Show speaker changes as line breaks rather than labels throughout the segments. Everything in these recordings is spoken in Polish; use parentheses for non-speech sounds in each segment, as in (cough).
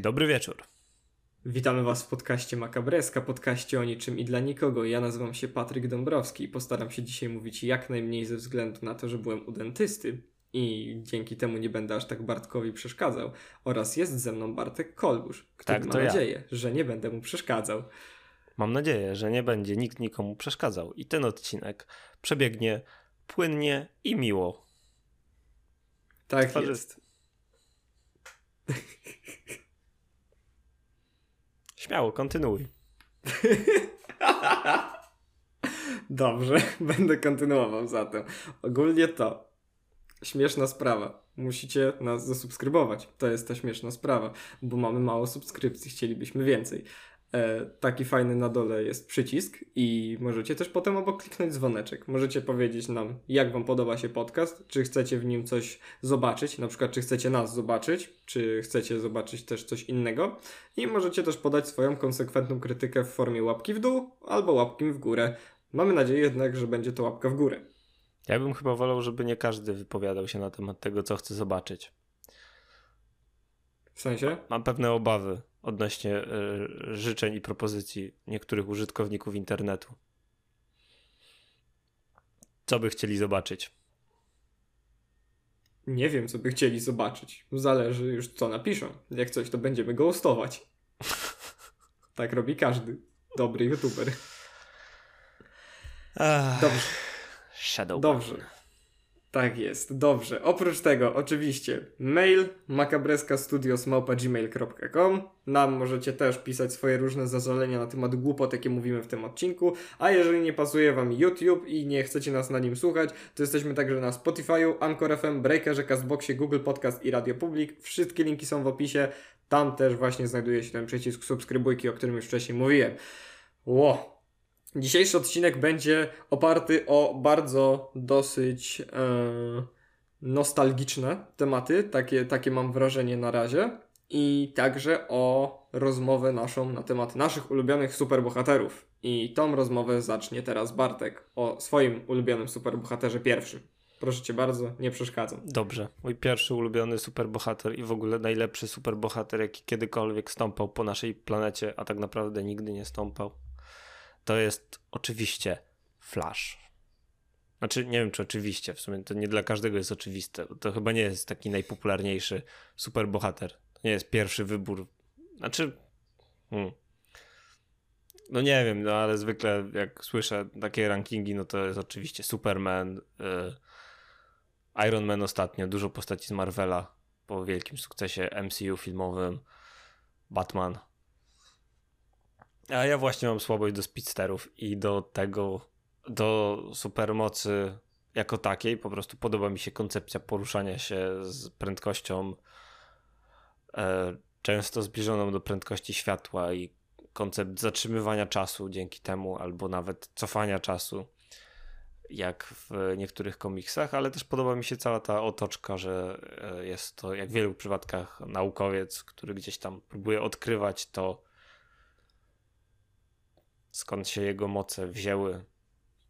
Dobry wieczór.
Witamy Was w podcaście Makabreska, podcaście o niczym i dla nikogo. Ja nazywam się Patryk Dąbrowski i postaram się dzisiaj mówić jak najmniej ze względu na to, że byłem u dentysty i dzięki temu nie będę aż tak Bartkowi przeszkadzał. Oraz jest ze mną Bartek Kolbusz, który
Tak,
ma
ja.
nadzieję, że nie będę mu przeszkadzał.
Mam nadzieję, że nie będzie nikt nikomu przeszkadzał i ten odcinek przebiegnie płynnie i miło.
Tak
Twarzy-
jest. (laughs)
Śmiało, kontynuuj. (laughs)
Dobrze, (laughs) będę kontynuował zatem. Ogólnie to śmieszna sprawa. Musicie nas zasubskrybować. To jest ta śmieszna sprawa, bo mamy mało subskrypcji, chcielibyśmy więcej. E, taki fajny na dole jest przycisk i możecie też potem obok kliknąć dzwoneczek. Możecie powiedzieć nam, jak Wam podoba się podcast, czy chcecie w nim coś zobaczyć, na przykład czy chcecie nas zobaczyć, czy chcecie zobaczyć też coś innego. I możecie też podać swoją konsekwentną krytykę w formie łapki w dół albo łapki w górę. Mamy nadzieję jednak, że będzie to łapka w górę.
Ja bym chyba wolał, żeby nie każdy wypowiadał się na temat tego, co chce zobaczyć.
W sensie?
Mam pewne obawy odnośnie e, życzeń i propozycji niektórych użytkowników internetu. Co by chcieli zobaczyć?
Nie wiem, co by chcieli zobaczyć. Zależy już, co napiszą. Jak coś, to będziemy ghostować. (laughs) tak robi każdy dobry youtuber. Dobrze.
Shadow.
Dobrze. Tak jest, dobrze. Oprócz tego, oczywiście, mail makabreskastudios.gmail.com Nam możecie też pisać swoje różne zazolenia na temat głupot, jakie mówimy w tym odcinku. A jeżeli nie pasuje Wam YouTube i nie chcecie nas na nim słuchać, to jesteśmy także na Spotify'u, Anchor FM, Breakerze, Castboxie, Google Podcast i Radio Public. Wszystkie linki są w opisie. Tam też właśnie znajduje się ten przycisk subskrybujki, o którym już wcześniej mówiłem. Ło, Dzisiejszy odcinek będzie oparty o bardzo dosyć e, nostalgiczne tematy, takie, takie mam wrażenie na razie, i także o rozmowę naszą na temat naszych ulubionych superbohaterów. I tą rozmowę zacznie teraz Bartek o swoim ulubionym superbohaterze pierwszym. Proszę cię bardzo, nie przeszkadzam.
Dobrze. Mój pierwszy ulubiony superbohater i w ogóle najlepszy superbohater, jaki kiedykolwiek stąpał po naszej planecie, a tak naprawdę nigdy nie stąpał, to jest oczywiście Flash. Znaczy, nie wiem czy oczywiście, w sumie to nie dla każdego jest oczywiste. To chyba nie jest taki najpopularniejszy superbohater. To nie jest pierwszy wybór. Znaczy, hmm. no nie wiem, no ale zwykle jak słyszę takie rankingi, no to jest oczywiście Superman, y, Iron Man ostatnio, dużo postaci z Marvela po wielkim sukcesie MCU filmowym, Batman. A ja właśnie mam słabość do speedsterów i do tego, do supermocy jako takiej. Po prostu podoba mi się koncepcja poruszania się z prędkością e, często zbliżoną do prędkości światła i koncept zatrzymywania czasu dzięki temu, albo nawet cofania czasu jak w niektórych komiksach, ale też podoba mi się cała ta otoczka, że e, jest to jak w wielu przypadkach naukowiec, który gdzieś tam próbuje odkrywać to, skąd się jego moce wzięły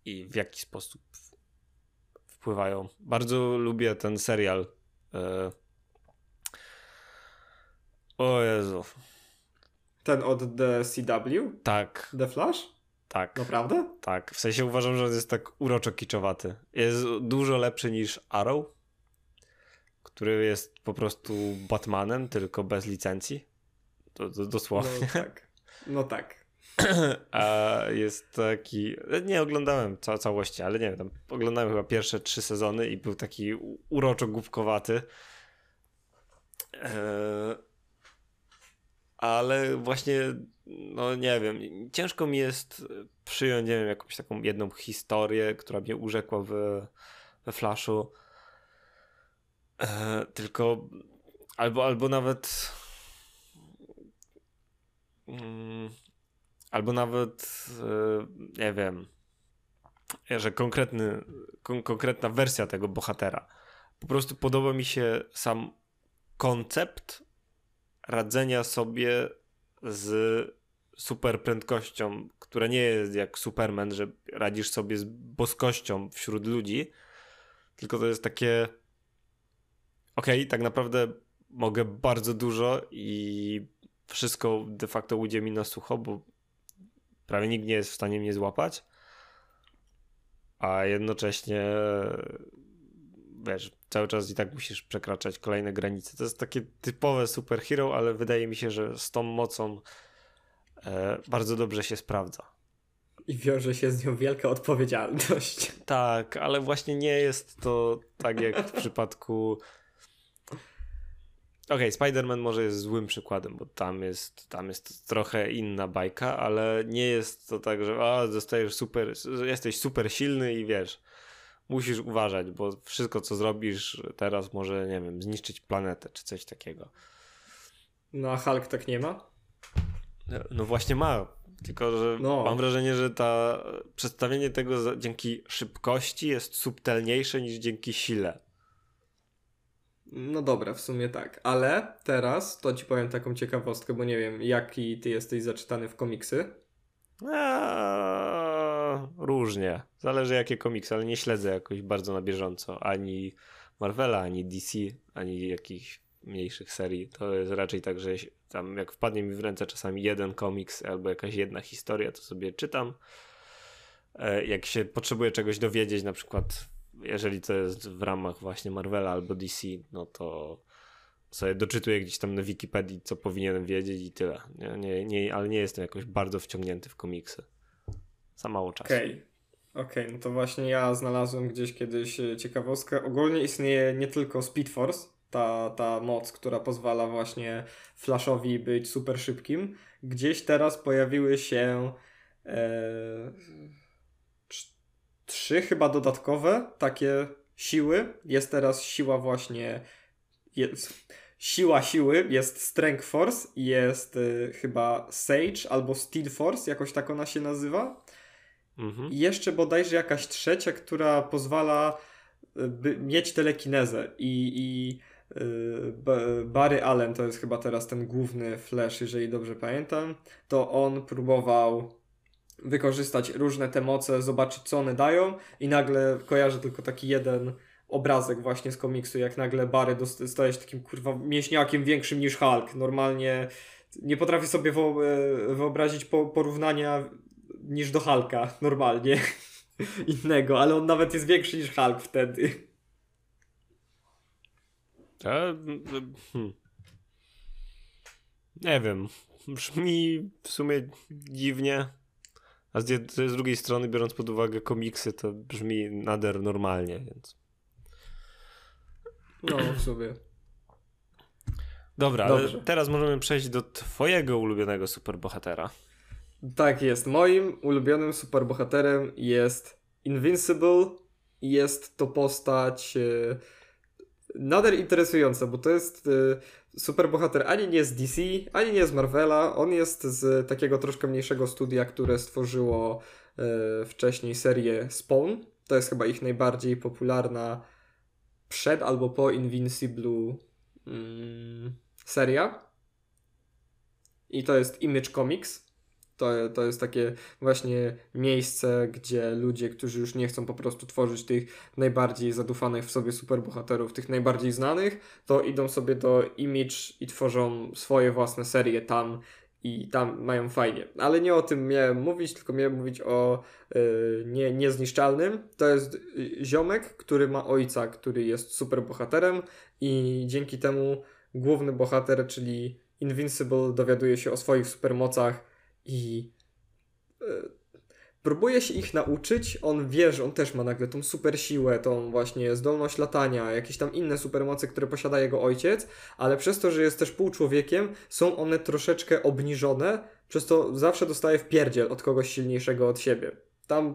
i w jaki sposób wpływają. Bardzo lubię ten serial. e, O Jezu.
Ten od The CW?
Tak,
The Flash?
tak.
Naprawdę?
Tak, w sensie uważam, że on jest tak uroczo kiczowaty. Jest dużo lepszy niż Arrow, który jest po prostu Batmanem, tylko bez licencji. To, to dosłownie.
No tak. No tak. (clears throat)
A jest taki. Nie oglądałem ca całości, ale nie wiem, tam oglądałem chyba pierwsze trzy sezony i był taki uroczo głupkowaty. Eee, ale właśnie, no nie wiem, ciężko mi jest przyjąć, nie wiem, jakąś taką jedną historię, która mnie urzekła w, we Flashu. Eee, tylko albo, albo nawet. Albo nawet e, nie wiem, że konkretny, kon, konkretna wersja tego bohatera. Po prostu podoba mi się sam koncept radzenia sobie z super prędkością, która nie jest jak Superman, że radzisz sobie z boskością wśród ludzi, tylko to jest takie okej, tak naprawdę mogę bardzo dużo i wszystko de facto ujdzie mi na sucho, bo prawie nikt nie jest w stanie mnie złapać, a jednocześnie wiesz, cały czas i tak musisz przekraczać kolejne granice. To jest takie typowe superhero, ale wydaje mi się, że z tą mocą e, bardzo dobrze się sprawdza.
I wiąże się z nią wielka odpowiedzialność.
Tak, ale właśnie nie jest to tak jak w przypadku. Okej, okay, Spider-Man może jest złym przykładem, bo tam jest, tam jest trochę inna bajka, ale nie jest to tak, że a, zostajesz super, jesteś super silny i wiesz, musisz uważać, bo wszystko co zrobisz teraz może, nie wiem, zniszczyć planetę czy coś takiego.
No a Hulk tak nie ma?
No właśnie ma, tylko że no. mam wrażenie, że ta przedstawienie tego dzięki szybkości jest subtelniejsze niż dzięki sile.
No dobra, w sumie tak, ale teraz to ci powiem taką ciekawostkę, bo nie wiem, jaki ty jesteś zaczytany w komiksy.
Eee, różnie. Zależy jakie komiksy, ale nie śledzę jakoś bardzo na bieżąco ani Marvela, ani DC, ani jakichś mniejszych serii. To jest raczej tak, że tam jak wpadnie mi w ręce czasami jeden komiks albo jakaś jedna historia, to sobie czytam. E, jak się potrzebuje czegoś dowiedzieć, na przykład jeżeli to jest w ramach właśnie Marvela albo DC, no to sobie doczytuję gdzieś tam na Wikipedii, co powinienem wiedzieć i tyle. Nie, nie, nie, ale nie jestem jakoś bardzo wciągnięty w komiksy. Za mało czasu.
Okej. Okay. Okej, okay, no to właśnie ja znalazłem gdzieś kiedyś e, ciekawostkę. Ogólnie istnieje nie tylko Speed Force, ta, ta moc, która pozwala właśnie Flashowi być super szybkim. Gdzieś teraz pojawiły się e, trzy chyba dodatkowe takie siły. Jest teraz siła właśnie jest, siła siły, jest Strength Force, jest y, chyba Sage albo Steel Force, jakoś tak ona się nazywa. Mhm. I jeszcze bodajże jakaś trzecia, która pozwala y, by, mieć telekinezę i, i y, Barry Allen to jest chyba teraz ten główny Flash, jeżeli dobrze pamiętam, to on próbował wykorzystać różne te moce, zobaczyć co one dają i nagle kojarzę tylko taki jeden obrazek właśnie z komiksu, jak nagle Barry staje się takim kurwa mięśniakiem większym niż Hulk. Normalnie nie potrafię sobie e, wyobrazić porównania niż do Hulka (laughs) normalnie (laughs) innego, ale on nawet jest większy niż Hulk wtedy.
A, hmm. Nie wiem. Brzmi w sumie dziwnie. A z, z drugiej strony, biorąc pod uwagę komiksy, to brzmi nader normalnie, więc.
No, w sumie.
Dobra, teraz możemy przejść do twojego ulubionego superbohatera.
Tak jest. Moim ulubionym superbohaterem jest Invincible. Jest to postać e, nader interesująca, bo to jest e, superbohater ani nie z DC, ani nie z Marvela. On jest z takiego troszkę mniejszego studia, które stworzyło e, wcześniej serię Spawn. To jest chyba ich najbardziej popularna przed albo po Invincible mm, seria. I to jest Image Comics. To, to jest takie właśnie miejsce, gdzie ludzie, którzy już nie chcą po prostu tworzyć tych najbardziej zadufanych w sobie superbohaterów, tych najbardziej znanych, to idą sobie do Image i tworzą swoje własne serie tam i tam mają fajnie. Ale nie o tym miałem mówić, tylko miałem mówić o yy, nie, niezniszczalnym. To jest y, ziomek, który ma ojca, który jest super bohaterem i dzięki temu główny bohater, czyli Invincible, dowiaduje się o swoich supermocach i yy, próbuje się ich nauczyć. On wie, że on też ma nagle tą super siłę, tą właśnie zdolność latania, jakieś tam inne supermoce, które posiada jego ojciec, ale przez to, że jest też półczłowiekiem, są one troszeczkę obniżone, przez to zawsze dostaje w pierdziel od kogoś silniejszego od siebie. Tam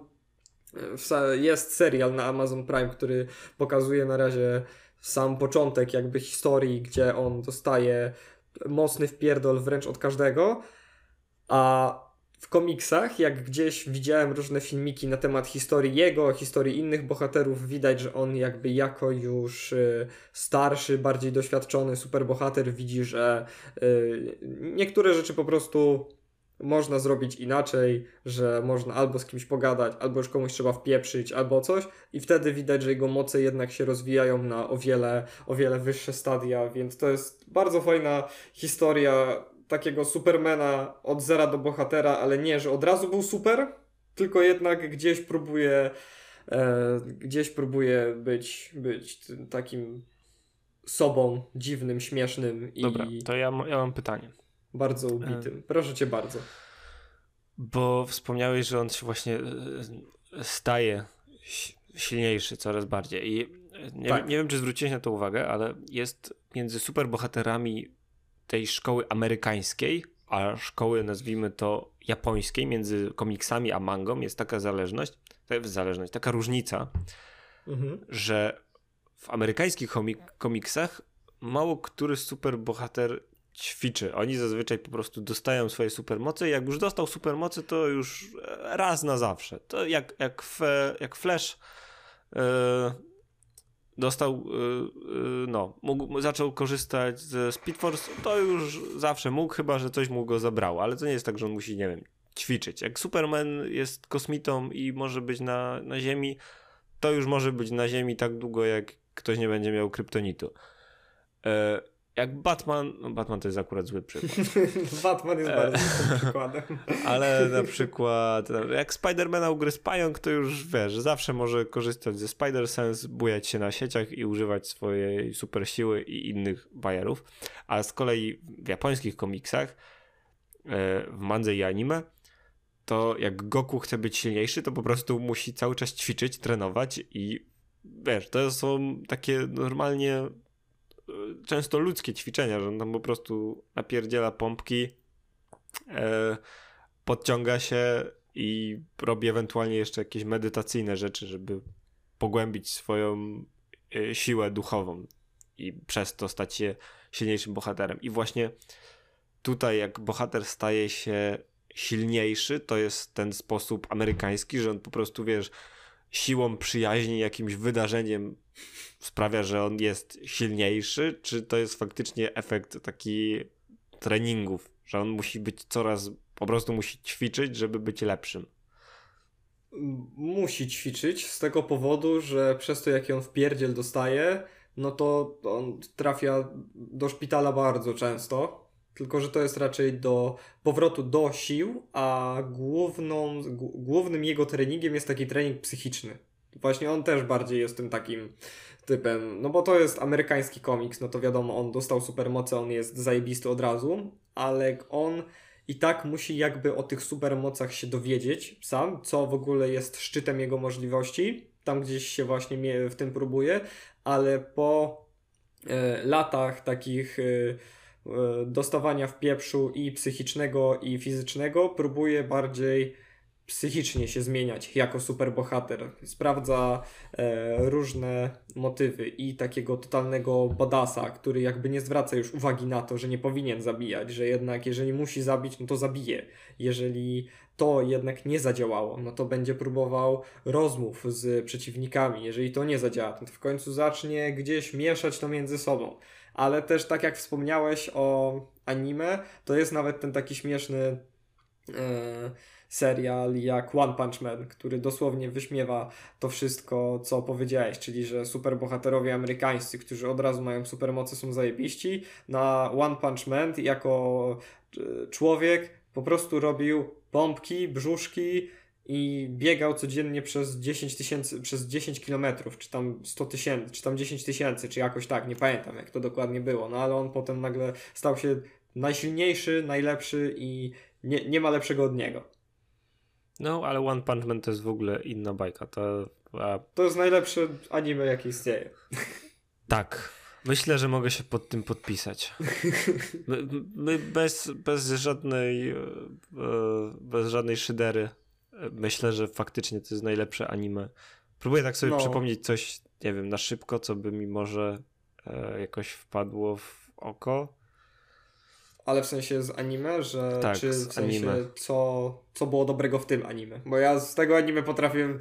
e, jest serial na Amazon Prime, który pokazuje na razie sam początek jakby historii, gdzie on dostaje mocny wpierdol wręcz od każdego, a w komiksach, jak gdzieś widziałem różne filmiki na temat historii jego, historii innych bohaterów, widać, że on jakby jako już y, starszy, bardziej doświadczony superbohater widzi, że y, niektóre rzeczy po prostu można zrobić inaczej, że można albo z kimś pogadać, albo już komuś trzeba wpieprzyć, albo coś i wtedy widać, że jego moce jednak się rozwijają na o wiele, o wiele wyższe stadia, więc to jest bardzo fajna historia takiego Supermana od zera do bohatera, ale nie, że od razu był super, tylko jednak gdzieś próbuje e, gdzieś próbuje być, być takim sobą dziwnym, śmiesznym i
Dobra, to ja, ja mam pytanie.
Bardzo ubitym. Proszę cię bardzo.
Bo wspomniałeś, że on się właśnie e, staje silniejszy coraz bardziej. I nie, tak. nie wiem, czy zwróciłeś na to uwagę, ale jest między superbohaterami tej szkoły amerykańskiej, a szkoły, nazwijmy to japońskiej, między komiksami a mangą jest taka zależność, zależność, taka różnica, mhm. że w amerykańskich komiksach mało który superbohater ćwiczy. Oni zazwyczaj po prostu dostają swoje supermoce jak już dostał supermoce, to już raz na zawsze. To jak, jak, fe, jak Flash yy, dostał, yy, no, mógł, zaczął korzystać ze Speed Force, to już zawsze mógł, chyba że coś mu go zabrało, ale to nie jest tak, że on musi, nie wiem, ćwiczyć. Jak Superman jest kosmitą i może być na, na Ziemi, to już może być na Ziemi tak długo, jak ktoś nie będzie miał kryptonitu. Jak Batman, no Batman to jest akurat zły przykład. (laughs)
Batman jest bardzo złym przykładem. (laughs)
Ale (laughs) na przykład jak Spidermana ugryzł pająk, to już wiesz, zawsze może korzystać ze Spider-Sense, bujać się na sieciach i używać swojej super siły i innych bajerów. A z kolei w japońskich komiksach, e, w mandze i anime, to jak Goku chce być silniejszy, to po prostu musi cały czas ćwiczyć, trenować i wiesz, to są takie normalnie często ludzkie ćwiczenia, że on tam po prostu napierdziela pompki, e, podciąga się i robi ewentualnie jeszcze jakieś medytacyjne rzeczy, żeby pogłębić swoją e, siłę duchową i przez to stać się silniejszym bohaterem. I właśnie tutaj, jak bohater staje się silniejszy, to jest ten sposób amerykański, że on po prostu, wiesz, siłą przyjaźni, jakimś wydarzeniem sprawia, że on jest silniejszy, czy to jest faktycznie efekt taki treningów, że on musi być coraz, po prostu musi ćwiczyć, żeby być lepszym?
Musi ćwiczyć z tego powodu, że przez to jaki on w pierdziel dostaje, no to on trafia do szpitala bardzo często, tylko że to jest raczej do powrotu do sił, a główną, głównym jego treningiem jest taki trening psychiczny. Właśnie on też bardziej jest tym takim typem, no bo to jest amerykański komiks, no to wiadomo, on dostał supermoce, on jest zajebisty od razu, ale on i tak musi jakby o tych supermocach się dowiedzieć sam, co w ogóle jest szczytem jego możliwości, tam gdzieś się właśnie w tym próbuje, ale po e, latach takich e dostawania w pieprzu i psychicznego i fizycznego próbuje bardziej psychicznie się zmieniać jako superbohater. Sprawdza e, różne motywy i takiego totalnego badasa, który jakby nie zwraca już uwagi na to, że nie powinien zabijać, że jednak jeżeli musi zabić, no to zabije. Jeżeli to jednak nie zadziałało, no to będzie próbował rozmów z przeciwnikami. Jeżeli to nie zadziała, to w końcu zacznie gdzieś mieszać to między sobą. Ale też tak jak wspomniałeś o anime, to jest nawet ten taki śmieszny e, serial jak One Punch Man, który dosłownie wyśmiewa to wszystko, co powiedziałeś, czyli że superbohaterowie amerykańscy, którzy od razu mają supermoce, są zajebiści. Na One Punch Man jako e, człowiek po prostu robił pompki, brzuszki, i biegał codziennie przez 10 tysięcy, przez 10 kilometrów, czy tam 100 tysięcy, czy tam 10 tysięcy, czy jakoś tak, nie pamiętam jak to dokładnie było, no ale on potem nagle stał się najsilniejszy, najlepszy i nie, nie ma lepszego od niego.
No, ale One Punch Man to jest w ogóle inna bajka. To,
a... to jest najlepsze anime, jakie istnieje.
Tak. Myślę, że mogę się pod tym podpisać. (laughs) Bez, bez żadnej e, bez żadnej szydery myślę, że faktycznie to jest najlepsze anime. Próbuję tak sobie no. przypomnieć coś, nie wiem, na szybko, co by mi może e, jakoś wpadło w oko.
Ale w sensie z anime, że tak, czy w sensie anime. Co, co było dobrego w tym anime? Bo ja z tego anime potrafię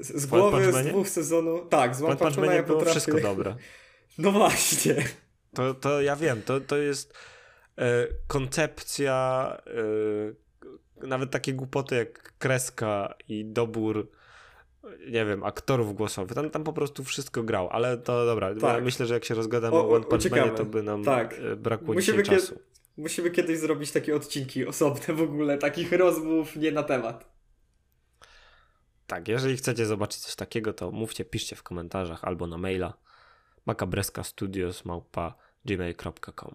z głowy z dwóch sezonów. Tak, z One Punch Mana ja
potrafię. wszystko dobre. (laughs)
No właśnie.
To, to ja wiem, to, to jest e, koncepcja e, nawet takie głupoty jak kreska i dobór nie wiem, aktorów głosowych. Tam, tam po prostu wszystko grał, ale to dobra. Tak. myślę, że jak się rozgadamy o, o One Punch Manie, to by nam tak. E, brakło Musimy dzisiaj czasu.
Musimy kiedyś zrobić takie odcinki osobne w ogóle, takich rozmów nie na temat.
Tak, jeżeli chcecie zobaczyć coś takiego, to mówcie, piszcie w komentarzach albo na maila makabreskastudios.gmail.com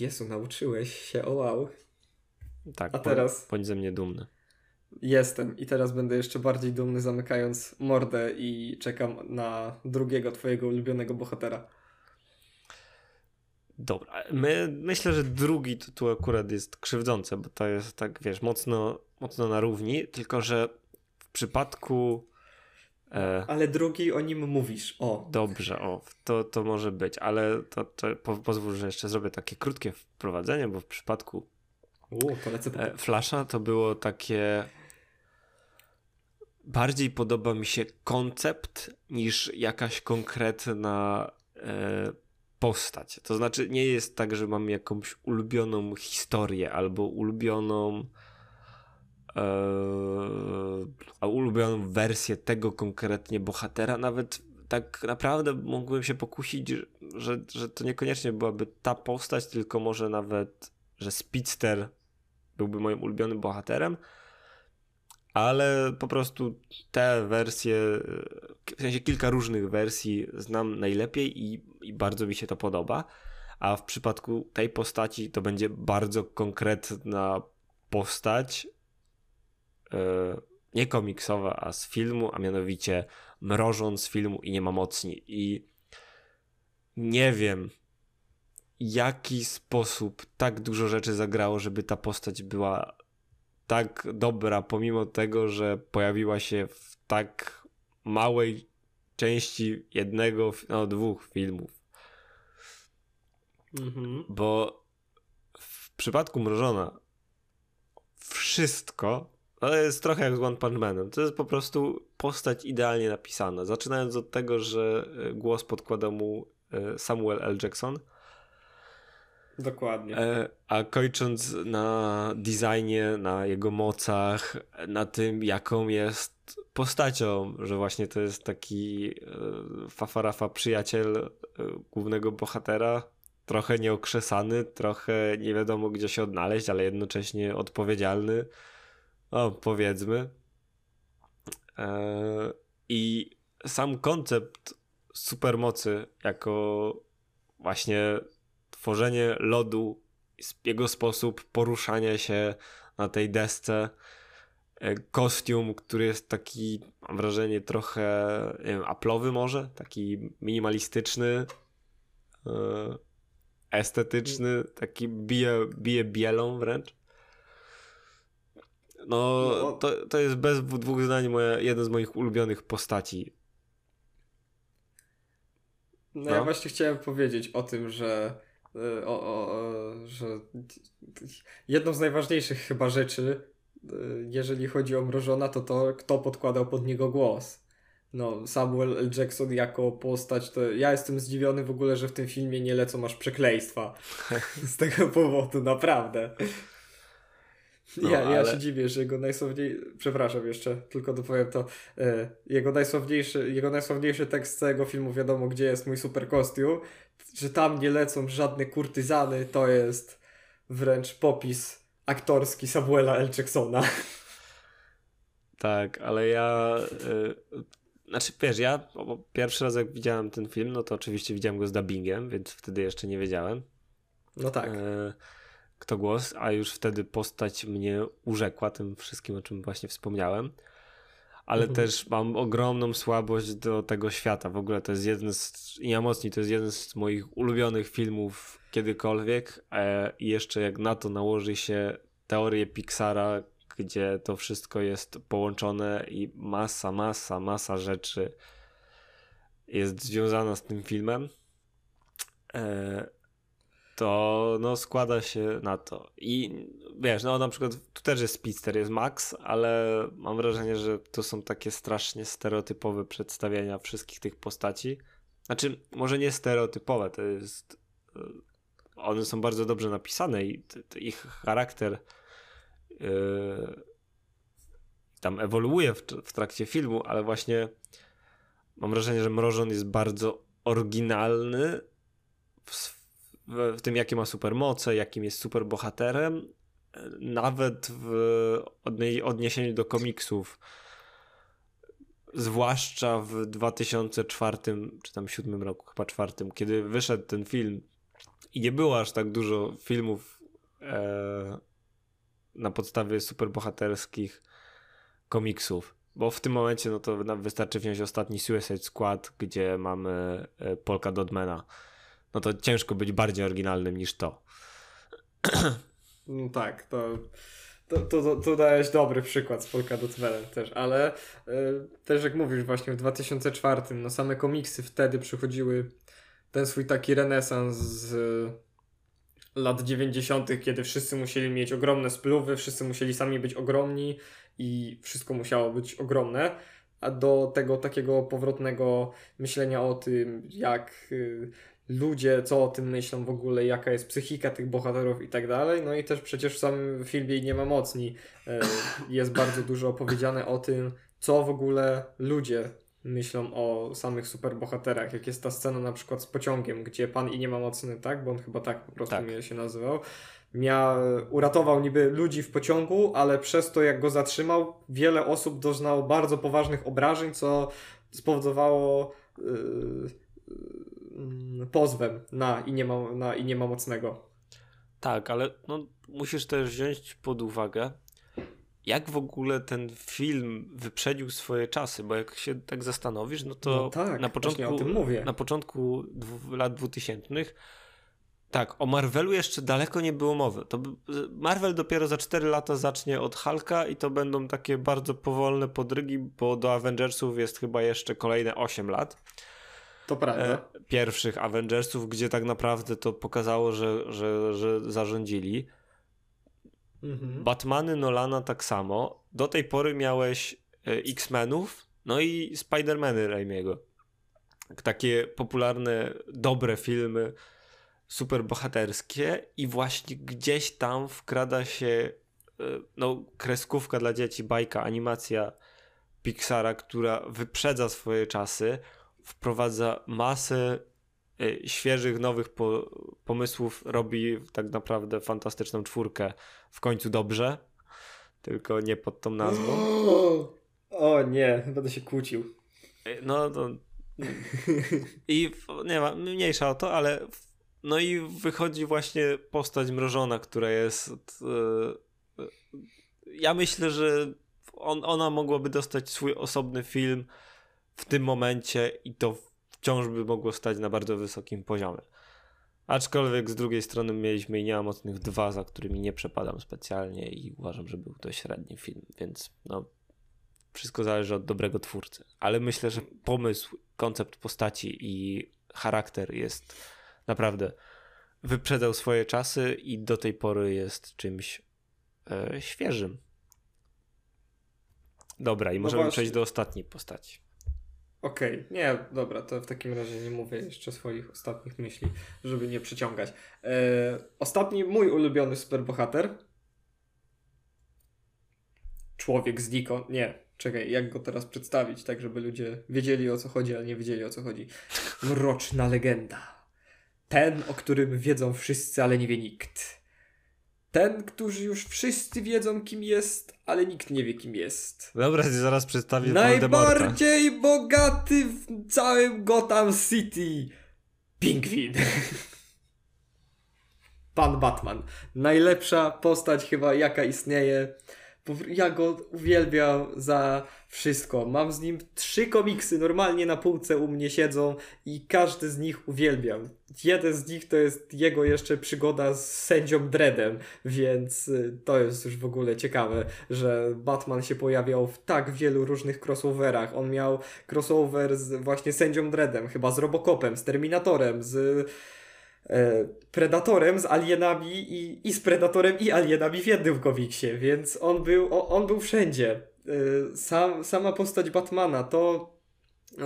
Jezu, nauczyłeś się, o wow.
Tak,
A teraz?
Bądź ze mnie dumny.
Jestem i teraz będę jeszcze bardziej dumny, zamykając mordę i czekam na drugiego twojego ulubionego bohatera.
Dobra, My, myślę, że drugi tytuł akurat jest krzywdzący, bo to jest tak, wiesz, mocno, mocno na równi, tylko że w przypadku...
E... Ale drugi o nim mówisz, o.
Dobrze, o, to, to może być, ale to, to po, pozwól, że jeszcze zrobię takie krótkie wprowadzenie, bo w przypadku
U, to lecę po...
e, Flasha to było takie bardziej podoba mi się koncept niż jakaś konkretna e, postać. To znaczy, nie jest tak, że mam jakąś ulubioną historię albo ulubioną e, ulubioną wersję tego konkretnie bohatera. Nawet tak naprawdę mógłbym się pokusić, że, że to niekoniecznie byłaby ta postać, tylko może nawet, że Speedster byłby moim ulubionym bohaterem ale po prostu te wersje, w sensie kilka różnych wersji znam najlepiej i, i bardzo mi się to podoba. A w przypadku tej postaci to będzie bardzo konkretna postać, nie komiksowa, a z filmu, a mianowicie mrożąc z filmu i nie ma mocni. I nie wiem, jaki sposób tak dużo rzeczy zagrało, żeby ta postać była tak dobra, pomimo tego, że pojawiła się w tak małej części jednego, no dwóch filmów. Mhm. Bo w przypadku Mrożona wszystko, ale jest trochę jak z One Punch Manem. To jest po prostu postać idealnie napisana. Zaczynając od tego, że e, głos podkłada mu e, Samuel L. Jackson,
Dokładnie.
E, a kończąc na designie, na jego mocach, na tym, jaką jest postacią, że właśnie to jest taki fafarafa przyjaciel głównego bohatera, trochę nieokrzesany, trochę nie wiadomo gdzie się odnaleźć, ale jednocześnie odpowiedzialny, o powiedzmy. I sam koncept supermocy jako właśnie tworzenie lodu, jego sposób poruszania się na tej desce, e, kostium, który jest taki, mam wrażenie, trochę nie wiem, aplowy może, taki minimalistyczny, e, estetyczny, taki bije, bije bielą wręcz. No, no to, to jest bez dwóch zdań moja, jeden z moich ulubionych postaci.
No, no, ja właśnie chciałem powiedzieć o tym, że E, o, o, że jedną z najważniejszych chyba rzeczy, e, jeżeli chodzi o Mrożona, to to, kto podkładał pod niego głos. No, Samuel L. Jackson jako postać, to ja jestem zdziwiony w ogóle, że w tym filmie nie lecą aż przekleństwa. (laughs) Z tego powodu, naprawdę. No, ja, ale... ja się dziwię, że jego najsławniejszy, przepraszam jeszcze, tylko dopowiem to, e, jego, najsławniejszy, jego najsławniejszy tekst z całego filmu, wiadomo gdzie jest mój super kostium, że tam nie lecą żadne kurtyzany, to jest wręcz popis aktorski Samuela L. Jacksona.
Tak, ale ja. Yy, znaczy, wiesz, ja pierwszy raz jak widziałem ten film, no to oczywiście widziałem go z dubbingiem, więc wtedy jeszcze nie wiedziałem.
No tak. Yy,
kto głos, a już wtedy postać mnie urzekła tym wszystkim, o czym właśnie wspomniałem. Ale mhm. też mam ogromną słabość do tego świata. W ogóle to jest jeden z. Ja mocniej, to jest jeden z moich ulubionych filmów kiedykolwiek. E, I jeszcze jak na to nałoży się teorię Pixara, gdzie to wszystko jest połączone i masa, masa, masa rzeczy jest związana z tym filmem. To no składa się na to. I wiesz, no na przykład tu też jest Speedster, jest Max, ale mam wrażenie, że to są takie strasznie stereotypowe przedstawienia wszystkich tych postaci. Znaczy, może nie stereotypowe, to jest... E, one są bardzo dobrze napisane i ich charakter yy, tam ewoluuje w, w trakcie filmu, ale właśnie mam wrażenie, że Mrożon jest bardzo oryginalny w w, tym, jakie ma supermoce, jakim jest superbohaterem, nawet w odniesieniu do komiksów, zwłaszcza w 2004 czy tam 2007 roku, chyba czwartym, kiedy wyszedł ten film i nie było aż tak dużo filmów e, na podstawie superbohaterskich komiksów. Bo w tym momencie no to wystarczy wziąć ostatni Suicide Squad, gdzie mamy e, Polka Dodmana. No to ciężko być bardziej oryginalnym niż to.
No tak, to, to, to, to dałeś dobry przykład z Polka Dotmanem też, ale y, też jak mówisz właśnie w 2004, no same komiksy wtedy przychodziły ten swój taki renesans z lat 90., kiedy wszyscy musieli mieć ogromne spluwy, wszyscy musieli sami być ogromni i wszystko musiało być ogromne, a do tego takiego powrotnego myślenia o tym, jak y, ludzie, co o tym myślą w ogóle, jaka jest psychika tych bohaterów i tak dalej. No i też przecież w samym filmie Nie ma mocni y, jest bardzo dużo opowiedziane o tym, co w ogóle ludzie myślą o samych superbohaterach. Jak jest ta scena na przykład z pociągiem, gdzie pan i nie ma mocny, tak? Bo on chyba tak po prostu tak. się nazywał. Miał, uratował niby ludzi w pociągu, ale przez to jak go zatrzymał, wiele osób doznało bardzo poważnych obrażeń, co spowodowało yy, pozwem na i, nie ma, na i nie ma mocnego.
Tak, ale no, musisz też wziąć pod uwagę, jak w ogóle ten film wyprzedził swoje czasy, bo jak się tak zastanowisz, no to no tak, na początku, na początku lat 2000 tak, o Marvelu jeszcze daleko nie było mowy. To Marvel dopiero za 4 lata zacznie od Hulka i to będą takie bardzo powolne podrygi, bo do Avengersów jest chyba jeszcze kolejne 8 lat.
To prawda. E,
pierwszych Avengersów, gdzie tak naprawdę to pokazało, że, że, że zarządzili. Mhm. Batmany Nolana tak samo. Do tej pory miałeś e, X-Menów, no i Spider-Many Raimiego. Takie popularne, dobre filmy, super bohaterskie i właśnie gdzieś tam wkrada się e, no, kreskówka dla dzieci, bajka, animacja Pixara, która wyprzedza swoje czasy, wprowadza masę Y, świeżych, nowych po, pomysłów robi tak naprawdę fantastyczną czwórkę w końcu dobrze, tylko nie pod tą nazwą. (gasps)
O nie, będę się kłócił.
Y, no to... (laughs) I nie ma, mniejsza o to, ale no i wychodzi właśnie postać mrożona, która jest... Y, ja myślę, że on, ona mogłaby dostać swój osobny film w tym momencie i to wciąż by mogło stać na bardzo wysokim poziomie. Aczkolwiek z drugiej strony mieliśmy i nie mocnych dwa, za którymi nie przepadam specjalnie i uważam, że był to średni film, więc no, wszystko zależy od dobrego twórcy. Ale myślę, że pomysł, koncept postaci i charakter jest naprawdę wyprzedzał swoje czasy i do tej pory jest czymś e, świeżym. Dobra, i no możemy przejść do ostatniej postaci.
Okej, okay. nie, dobra, to w takim razie nie mówię jeszcze swoich ostatnich myśli, żeby nie przyciągać. E, ostatni mój ulubiony superbohater. Człowiek z Diko. Nie, czekaj, jak go teraz przedstawić, tak żeby ludzie wiedzieli o co chodzi, ale nie wiedzieli o co chodzi. Mroczna legenda. Ten, o którym wiedzą wszyscy, ale nie wie nikt. Ten, którzy już wszyscy wiedzą, kim jest, ale nikt nie wie, kim jest.
Dobra, zaraz przedstawię
Najbardziej bogaty w całym Gotham City. Pingwin. (laughs) Pan Batman. Najlepsza postać chyba, jaka istnieje. Ja go uwielbiam za wszystko. Mam z nim trzy komiksy, normalnie na półce u mnie siedzą i każdy z nich uwielbiam. Jeden z nich to jest jego jeszcze przygoda z sędzią Dreadem, więc y, to jest już w ogóle ciekawe, że Batman się pojawiał w tak wielu różnych crossoverach. On miał crossover z właśnie sędzią Dreadem, chyba z Robocopem, z Terminatorem, z Predatorem, z Alienami i, i z Predatorem i Alienami w jednym komiksie, więc on był, on był wszędzie. Y, sam, sama postać Batmana, to y,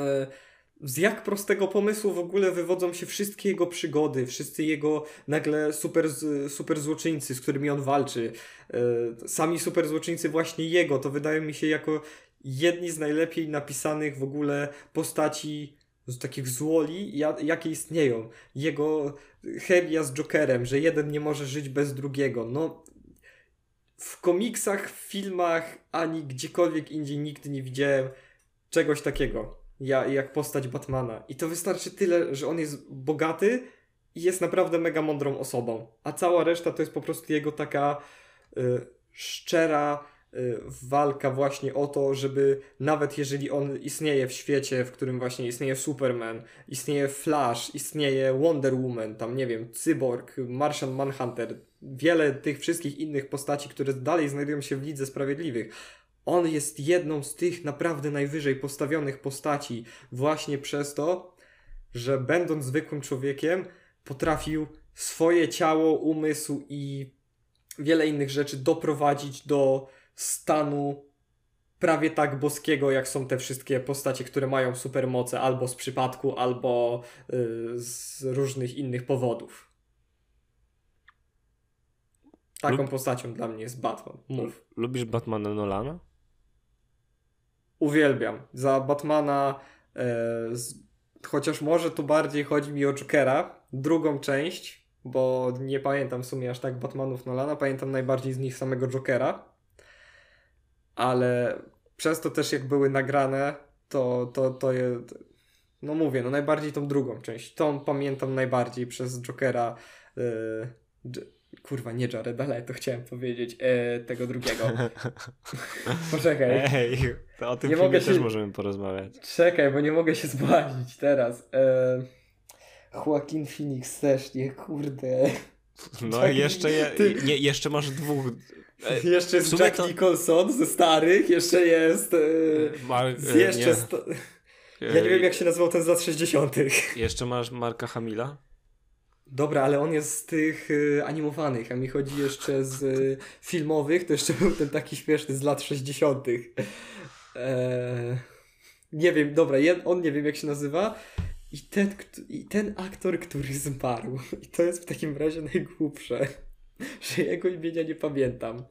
z jak prostego pomysłu w ogóle wywodzą się wszystkie jego przygody, wszyscy jego nagle super, super złoczyńcy, z którymi on walczy. Sami super złoczyńcy właśnie jego, to wydaje mi się jako jedni z najlepiej napisanych w ogóle postaci z takich złoli, ja, jakie istnieją. Jego chemia z Jokerem, że jeden nie może żyć bez drugiego. No, w komiksach, w filmach, ani gdziekolwiek indziej nigdy nie widziałem czegoś takiego, ja, jak postać Batmana. I to wystarczy tyle, że on jest bogaty i jest naprawdę mega mądrą osobą. A cała reszta to jest po prostu jego taka y, szczera walka właśnie o to, żeby nawet jeżeli on istnieje w świecie, w którym właśnie istnieje Superman, istnieje Flash, istnieje Wonder Woman, tam nie wiem, Cyborg, Martian Manhunter, wiele tych wszystkich innych postaci, które dalej znajdują się w Lidze Sprawiedliwych. On jest jedną z tych naprawdę najwyżej postawionych postaci właśnie przez to, że będąc zwykłym człowiekiem, potrafił swoje ciało, umysł i wiele innych rzeczy doprowadzić do stanu prawie tak boskiego, jak są te wszystkie postacie, które mają supermoce albo z przypadku, albo yy, z różnych innych powodów. Taką Lub... postacią dla mnie jest Batman. Mów.
Lubisz Batmana Nolana?
Uwielbiam. Za Batmana, e, z, chociaż może tu bardziej chodzi mi o Jokera, drugą część, bo nie pamiętam w sumie aż tak Batmanów Nolana, pamiętam najbardziej z nich samego Jokera, ale przez to też jak były nagrane, to, to, to je, no mówię, no najbardziej tą drugą część, tą pamiętam najbardziej przez Jokera, yy, kurwa, nie Jared ale to chciałem powiedzieć, yy, tego drugiego. (laughs) Poczekaj.
Ej, to o tym nie filmie też możemy porozmawiać.
Czekaj, bo nie mogę się zbłazić teraz. Yy... Joaquin Phoenix też, nie, kurde.
No i jeszcze, je, Ty... nie, jeszcze masz dwóch.
E, (laughs) jeszcze jest Jack to... Nicholson ze starych, jeszcze jest. E, Mar... E, jeszcze. Sto... Ja nie wiem, jak się nazywał ten z lat 60. (laughs)
Jeszcze masz Marka Hamila?
Dobra, ale on jest z tych animowanych, a mi chodzi jeszcze z filmowych, to jeszcze był ten taki śmieszny z lat 60. Eee, nie wiem, dobra, on nie wiem jak się nazywa. I ten, I ten aktor, który zmarł, i to jest w takim razie najgłupsze, (laughs) że jego imienia nie pamiętam.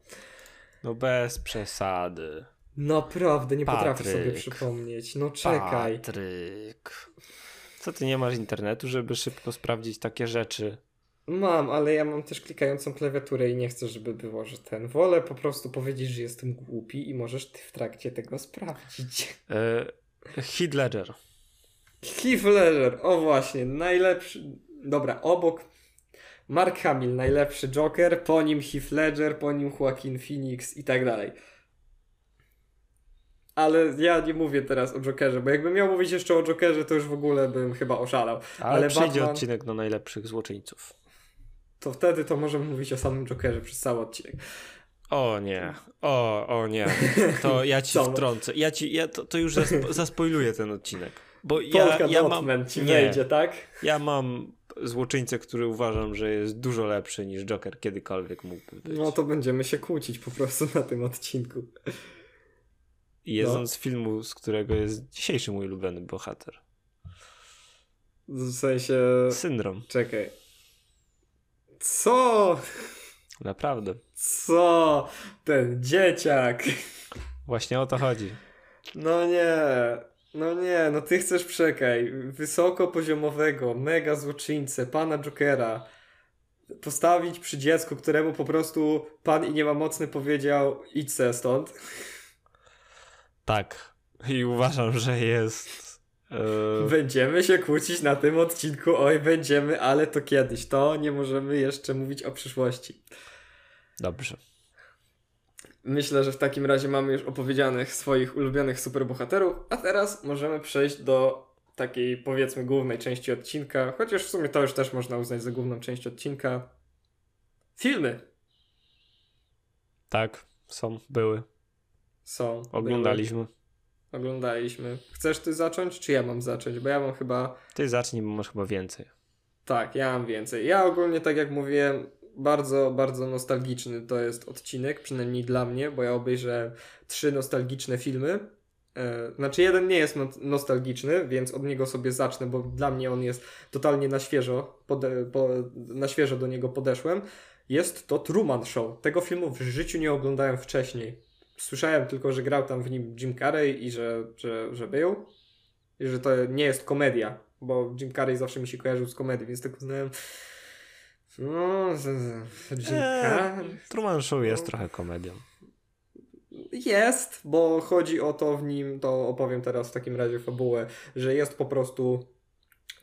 No bez przesady.
Naprawdę, nie Patryk. potrafię sobie przypomnieć. No czekaj.
Patryk. Co ty nie masz internetu, żeby szybko sprawdzić takie rzeczy?
Mam, ale ja mam też klikającą klawiaturę i nie chcę, żeby było, że ten. Wolę po prostu powiedzieć, że jestem głupi i możesz ty w trakcie tego sprawdzić.
E, Heath Ledger.
Heath Ledger, o właśnie, najlepszy, dobra, obok Mark Hamill, najlepszy Joker, po nim Heath Ledger, po nim Joaquin Phoenix i tak dalej. Ale ja nie mówię teraz o Jokerze, bo jakbym miał mówić jeszcze o Jokerze, to już w ogóle bym chyba oszalał.
Ale, Ale przyjdzie Batman... odcinek na najlepszych złoczyńców.
To wtedy to możemy mówić o samym Jokerze przez cały odcinek.
O nie, o, o nie. To ja ci (laughs) wtrącę. Ja ci, ja to, to już zaspo, zaspoiluję ten odcinek. Bo ja, ja mam,
ci nie, wejdzie, tak?
Ja mam złoczyńcę, który uważam, że jest dużo lepszy niż Joker kiedykolwiek mógłby być.
No to będziemy się kłócić po prostu na tym odcinku.
Jest no. on z filmu, z którego jest dzisiejszy mój ulubiony bohater.
W sensie...
Syndrom.
Czekaj. Co?
Naprawdę.
Co? Ten dzieciak.
Właśnie o to chodzi.
No nie. No nie, no ty chcesz przekaj. Wysokopoziomowego, mega złoczyńcę, pana Jokera postawić przy dziecku, któremu po prostu pan i nie ma mocny powiedział idź se stąd.
Tak. I uważam, że jest...
Yy... Będziemy się kłócić na tym odcinku, oj będziemy, ale to kiedyś. To nie możemy jeszcze mówić o przyszłości.
Dobrze.
Myślę, że w takim razie mamy już opowiedzianych swoich ulubionych superbohaterów, a teraz możemy przejść do takiej powiedzmy głównej części odcinka, chociaż w sumie to już też można uznać za główną część odcinka. Filmy.
Tak, są, były.
Są.
Oglądaliśmy. Były.
Oglądaliśmy. Chcesz ty zacząć, czy ja mam zacząć? Bo ja mam chyba.
Ty zacznij, bo masz chyba więcej.
Tak, ja mam więcej. Ja ogólnie, tak jak mówiłem, bardzo, bardzo nostalgiczny to jest odcinek, przynajmniej dla mnie, bo ja obejrzę trzy nostalgiczne filmy. E, znaczy, jeden nie jest nostalgiczny, więc od niego sobie zacznę, bo dla mnie on jest totalnie na świeżo, pode, po, na świeżo do niego podeszłem. Jest to Truman Show. Tego filmu w życiu nie oglądałem wcześniej. Słyszałem tylko, że grał tam w nim Jim Carrey i że, że, że był. I że to nie jest komedia, bo Jim Carrey zawsze mi się kojarzył z komedią, więc tak uznałem. No, z, z,
Eee. Truman Show jest
No.
trochę komedią.
Jest, bo chodzi o to w nim, to opowiem teraz w takim razie fabułę, że jest po prostu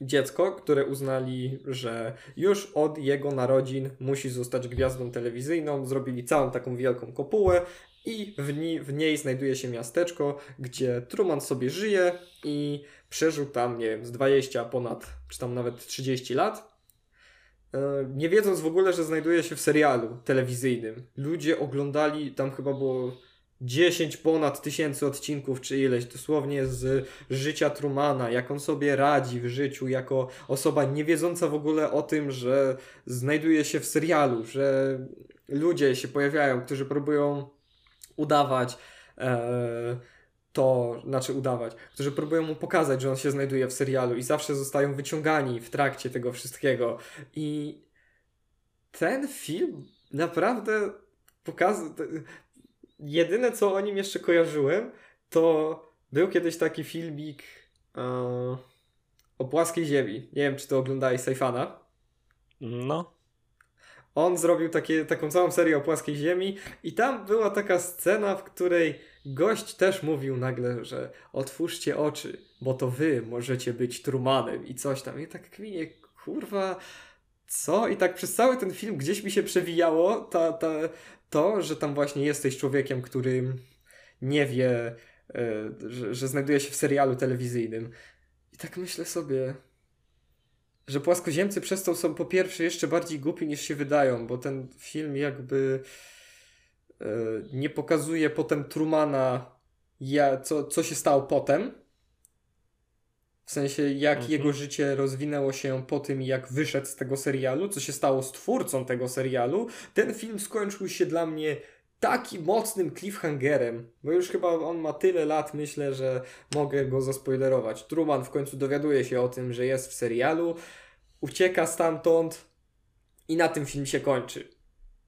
dziecko, które uznali, że już od jego narodzin musi zostać gwiazdą telewizyjną. Zrobili całą taką wielką kopułę i w, ni- w niej znajduje się miasteczko, gdzie Truman sobie żyje i przeżył tam, nie wiem, z 20 ponad, czy tam nawet 30 lat. E, Nie wiedząc w ogóle, że znajduje się w serialu telewizyjnym. Ludzie oglądali, tam chyba było 10 ponad tysięcy odcinków, czy ileś, dosłownie z życia Trumana, jak on sobie radzi w życiu, jako osoba nie wiedząca w ogóle o tym, że znajduje się w serialu, że ludzie się pojawiają, którzy próbują udawać e, to, znaczy udawać, którzy próbują mu pokazać, że on się znajduje w serialu i zawsze zostają wyciągani w trakcie tego wszystkiego. I ten film naprawdę pokazuje. Jedyne, co o nim jeszcze kojarzyłem, to był kiedyś taki filmik e, o płaskiej ziemi. Nie wiem, czy to oglądałeś Saifana.
No,
On zrobił takie, taką całą serię o płaskiej ziemi i tam była taka scena, w której gość też mówił nagle, że otwórzcie oczy, bo to wy możecie być Trumanem i coś tam. I tak kminie, kurwa, co? I tak przez cały ten film gdzieś mi się przewijało ta, ta, to, że tam właśnie jesteś człowiekiem, który nie wie, e, że, że znajduje się w serialu telewizyjnym. I tak myślę sobie, że płaskoziemcy przez to są po pierwsze jeszcze bardziej głupi niż się wydają, bo ten film jakby nie pokazuje potem Trumana, ja, co, co się stało potem. W sensie, jak
Mhm.
jego życie rozwinęło się po tym, jak wyszedł z tego serialu, co się stało z twórcą tego serialu. Ten film skończył się dla mnie takim mocnym cliffhangerem, bo już chyba on ma tyle lat, myślę, że mogę go zaspoilerować. Truman w końcu dowiaduje się o tym, że jest w serialu, ucieka stamtąd i na tym film się kończy.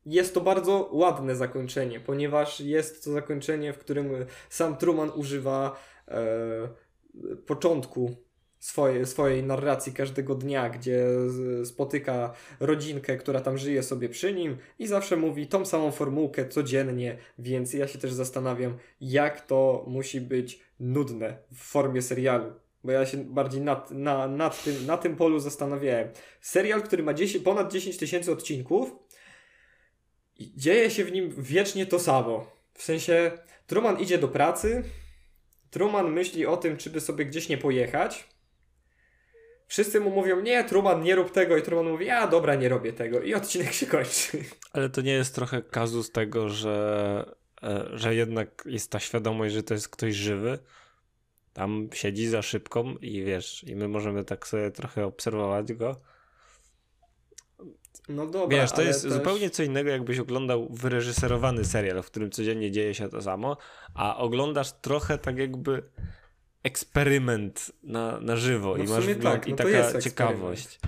Jest to bardzo ładne zakończenie, ponieważ jest to zakończenie, w którym sam Truman używa e, początku swoje, swojej narracji każdego dnia, gdzie spotyka rodzinkę, która tam żyje sobie przy nim i zawsze mówi tą samą formułkę codziennie, więc ja się też zastanawiam, jak to musi być nudne w formie serialu. Bo ja się bardziej nad, na, nad tym, na tym polu zastanawiałem. Serial, który ma 10, ponad 10 tysięcy odcinków i dzieje się w nim wiecznie to samo. W sensie Truman idzie do pracy, Truman myśli o tym, czy by sobie gdzieś nie pojechać. Wszyscy mu mówią, nie, Truman, nie rób tego. I Truman mówi, a dobra, nie robię tego. I odcinek się kończy. (laughs)
ale to nie jest trochę kazus tego, że, e, że jednak jest ta świadomość, że to jest ktoś żywy. Tam siedzi za szybką i wiesz, i my możemy tak sobie trochę obserwować go.
No dobra,
Wiesz, to jest
też...
zupełnie co innego, jakbyś oglądał wyreżyserowany serial, w którym codziennie dzieje się to samo, a oglądasz trochę tak jakby eksperyment na, na żywo
No
i masz wgląd
tak,
i
no to
taka ciekawość.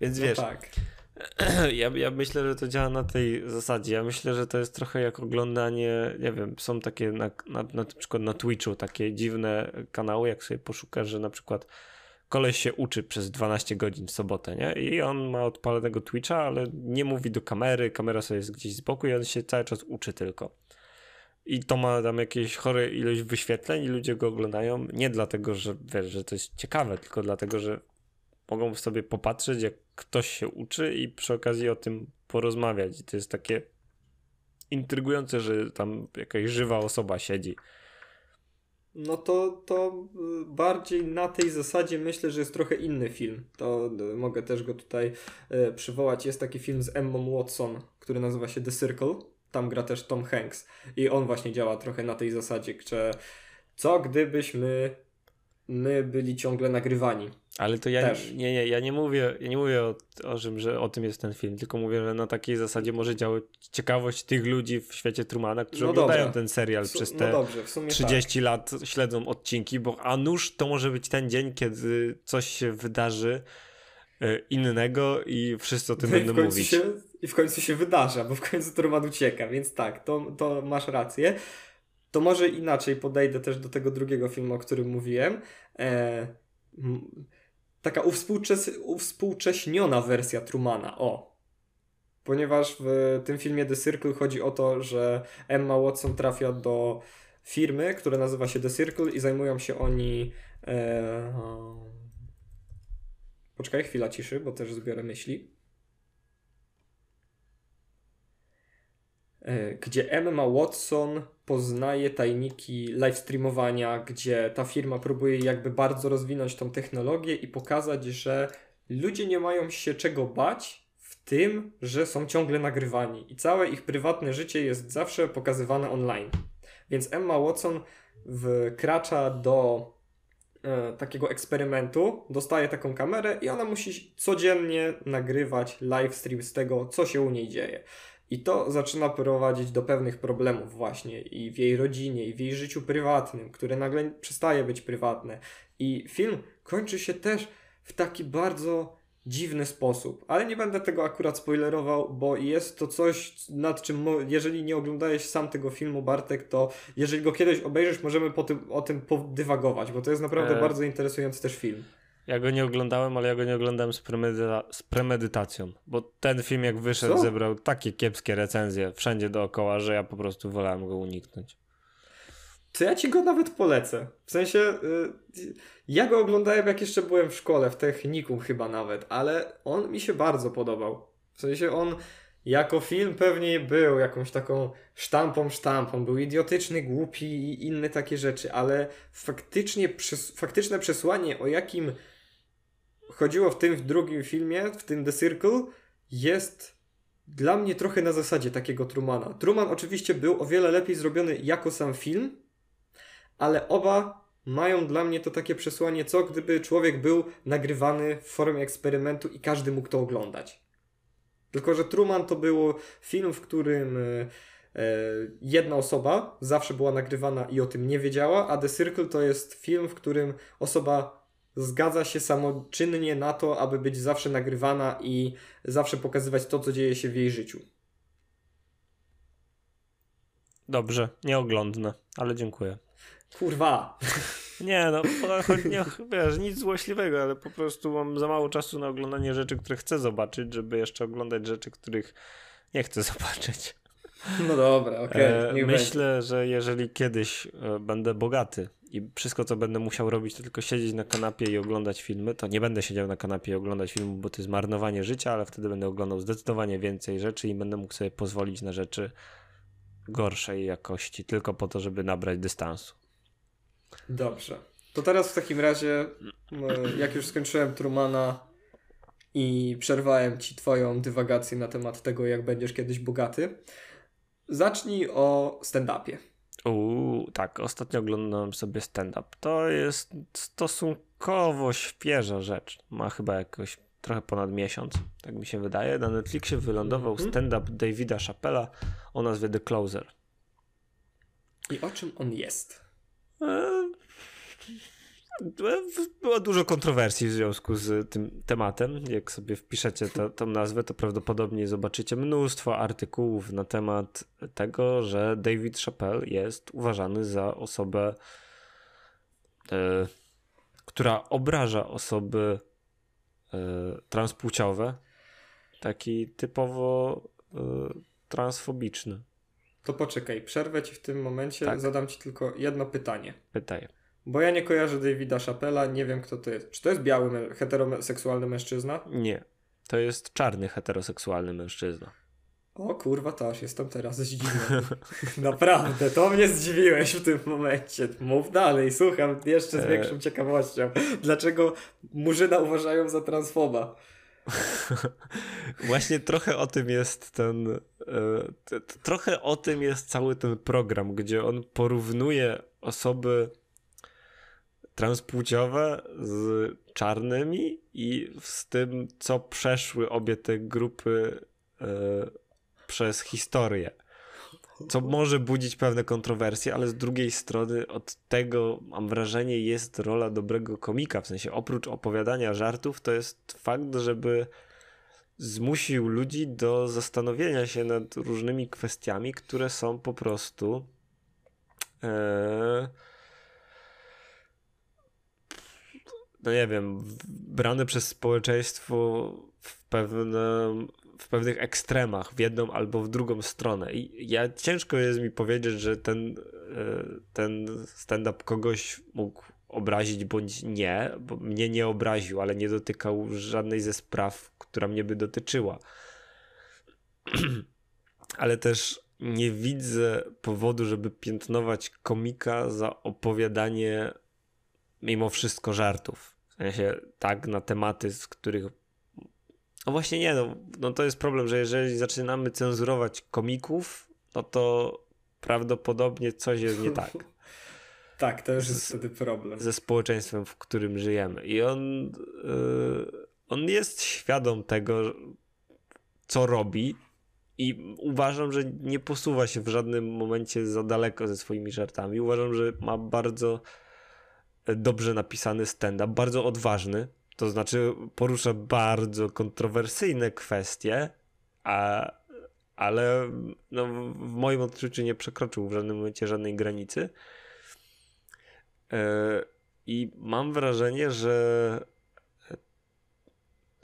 Więc wiesz,
No tak. (clears throat)
ja, ja myślę, że to działa na tej zasadzie. Ja myślę, że to jest trochę jak oglądanie, nie wiem, są takie na, na, na przykład na Twitchu takie dziwne kanały, jak sobie poszukasz, że na przykład koleś się uczy przez 12 godzin w sobotę, nie? I on ma odpalonego Twitcha, ale nie mówi do kamery, kamera sobie jest gdzieś z boku i on się cały czas uczy tylko. I to ma tam jakieś chore ilość wyświetleń i ludzie go oglądają nie dlatego, że wiesz, że to jest ciekawe, tylko dlatego, że mogą sobie popatrzeć, jak ktoś się uczy i przy okazji o tym porozmawiać. I to jest takie intrygujące, że tam jakaś żywa osoba siedzi.
No to, to y, bardziej na tej zasadzie myślę, że jest trochę inny film. To y, mogę też go tutaj y, przywołać. Jest taki film z Emmą Watson, który nazywa się The Circle. Tam gra też Tom Hanks. I on właśnie działa trochę na tej zasadzie, że co gdybyśmy my byli ciągle nagrywani.
Ale to ja
Też.
nie, nie, ja nie mówię, ja nie mówię o, o tym, że o tym jest ten film, tylko mówię, że na takiej zasadzie może działać ciekawość tych ludzi w świecie Trumana, którzy
No
oglądają
dobra.
ten serial
su-
przez
no
te
dobrze, w sumie
30 lat śledzą odcinki, bo a nuż to może być ten dzień, kiedy coś się wydarzy e, innego i wszyscy o tym (laughs)
No
będą mówić.
Się, I w końcu się wydarza, bo w końcu Truman ucieka, więc tak, to, to masz rację. To może inaczej podejdę też do tego drugiego filmu, o którym mówiłem. E, taka uwspółczes uwspółcześniona wersja Trumana. O. Ponieważ w tym filmie The Circle chodzi o to, że Emma Watson trafia do firmy, która nazywa się The Circle i zajmują się oni. E, Poczekaj, chwila ciszy, bo też zbiorę myśli. Gdzie Emma Watson poznaje tajniki live streamowania, gdzie ta firma próbuje jakby bardzo rozwinąć tą technologię i pokazać, że ludzie nie mają się czego bać w tym, że są ciągle nagrywani i całe ich prywatne życie jest zawsze pokazywane online. Więc Emma Watson wkracza do e, takiego eksperymentu, dostaje taką kamerę i ona musi codziennie nagrywać live stream z tego, co się u niej dzieje. I to zaczyna prowadzić do pewnych problemów właśnie i w jej rodzinie, i w jej życiu prywatnym, które nagle przestaje być prywatne. I film kończy się też w taki bardzo dziwny sposób. Ale nie będę tego akurat spoilerował, bo jest to coś, nad czym, jeżeli nie oglądałeś sam tego filmu, Bartek, to jeżeli go kiedyś obejrzysz, możemy po tym, o tym podywagować, bo to jest naprawdę e... bardzo interesujący też film.
Ja go nie oglądałem, ale ja go nie oglądałem z, premedyta z premedytacją, bo ten film jak wyszedł Co? zebrał takie kiepskie recenzje wszędzie dookoła, że ja po prostu wolałem go uniknąć.
To ja ci go nawet polecę. W sensie, yy, ja go oglądałem jak jeszcze byłem w szkole, w technikum chyba nawet, ale on mi się bardzo podobał. W sensie on jako film pewnie był jakąś taką sztampą, sztampą, był idiotyczny, głupi i inne takie rzeczy, ale faktycznie, przes faktyczne przesłanie, o jakim chodziło w tym w drugim filmie, w tym The Circle, jest dla mnie trochę na zasadzie takiego Trumana. Truman oczywiście był o wiele lepiej zrobiony jako sam film, ale oba mają dla mnie to takie przesłanie, co gdyby człowiek był nagrywany w formie eksperymentu i każdy mógł to oglądać. Tylko, że Truman to był film, w którym e, e, jedna osoba zawsze była nagrywana i o tym nie wiedziała, a The Circle to jest film, w którym osoba zgadza się samoczynnie na to, aby być zawsze nagrywana i zawsze pokazywać to, co dzieje się w jej życiu.
Dobrze, nie oglądnę, ale dziękuję.
Kurwa. (laughs)
Nie, no, nie, wiesz, nic złośliwego, ale po prostu mam za mało czasu na oglądanie rzeczy, które chcę zobaczyć, żeby jeszcze oglądać rzeczy, których nie chcę (laughs) zobaczyć.
No dobra, okej. Okay,
e, myślę, będzie. że jeżeli kiedyś e, będę bogaty i wszystko, co będę musiał robić, to tylko siedzieć na kanapie i oglądać filmy, to nie będę siedział na kanapie i oglądać filmu, bo to jest marnowanie życia, ale wtedy będę oglądał zdecydowanie więcej rzeczy i będę mógł sobie pozwolić na rzeczy gorszej jakości, tylko po to, żeby nabrać dystansu.
Dobrze. To teraz w takim razie, jak już skończyłem Trumana i przerwałem ci twoją dywagację na temat tego, jak będziesz kiedyś bogaty, zacznij o stand-upie.
Uuu, tak, ostatnio oglądałem sobie stand-up. To jest stosunkowo świeża rzecz. Ma chyba jakoś trochę ponad miesiąc, tak mi się wydaje. Na Netflixie wylądował -hmm. stand-up Davida Chappella o nazwie The Closer.
I o czym on jest? E,
było dużo kontrowersji w związku z tym tematem. Jak sobie wpiszecie to, tą nazwę, to prawdopodobnie zobaczycie mnóstwo artykułów na temat tego, że David Chappelle jest uważany za osobę, e, która obraża osoby e, transpłciowe. Taki typowo e, transfobiczny.
To poczekaj, przerwę ci w tym momencie, tak. zadam ci tylko jedno pytanie.
Pytaj.
Bo ja nie kojarzę Davida Chappella, nie wiem kto to jest. Czy to jest biały heteroseksualny mężczyzna?
Nie. To jest czarny heteroseksualny mężczyzna.
O kurwa, to aż jestem teraz zdziwiony. (laughs) Naprawdę, to mnie zdziwiłeś w tym momencie. Mów dalej, słucham jeszcze z e. większą ciekawością. Dlaczego Murzyna uważają za transfoba? (laughs)
Właśnie trochę o tym jest ten. E, trochę o tym jest cały ten program, gdzie on porównuje osoby transpłciowe z czarnymi i z tym, co przeszły obie te grupy e, przez historię. Co może budzić pewne kontrowersje, ale z drugiej strony od tego, mam wrażenie, jest rola dobrego komika. W sensie oprócz opowiadania żartów, to jest fakt, żeby zmusił ludzi do zastanowienia się nad różnymi kwestiami, które są po prostu. E, no nie wiem, brany przez społeczeństwo w pewnym w pewnych ekstremach, w jedną albo w drugą stronę. I ja ciężko jest mi powiedzieć, że ten, e, ten stand-up kogoś mógł obrazić bądź nie, bo mnie nie obraził, ale nie dotykał żadnej ze spraw, która mnie by dotyczyła. (clears throat) ale też nie widzę powodu, żeby piętnować komika za opowiadanie mimo wszystko żartów. W sensie tak na tematy, z których no właśnie nie, no, no to jest problem, że jeżeli zaczynamy cenzurować komików, no to prawdopodobnie coś jest nie tak. (laughs)
tak, to już jest wtedy problem.
Ze społeczeństwem, w którym żyjemy. I on, yy, on jest świadom tego, co robi, i uważam, że nie posuwa się w żadnym momencie za daleko ze swoimi żartami. Uważam, że ma bardzo dobrze napisany stand-up, bardzo odważny. To znaczy porusza bardzo kontrowersyjne kwestie, a, ale no, w moim odczuciu nie przekroczył w żadnym momencie żadnej granicy. E, I mam wrażenie, że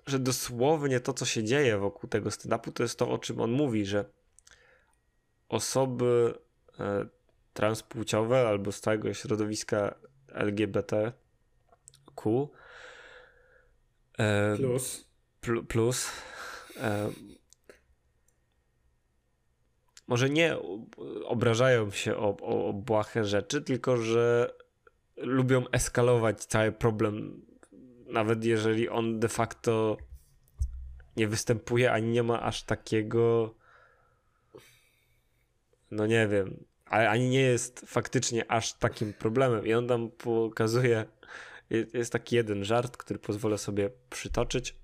że dosłownie to, co się dzieje wokół tego stand-upu, to jest to, o czym on mówi, że osoby e, transpłciowe albo z całego środowiska LGBTQ
e, plus,
pl plus e, może nie obrażają się o, o, o błahe rzeczy, tylko że lubią eskalować cały problem nawet jeżeli on de facto nie występuje, ani nie ma aż takiego no nie wiem, ale ani nie jest faktycznie aż takim problemem i on tam pokazuje jest taki jeden żart, który pozwolę sobie przytoczyć,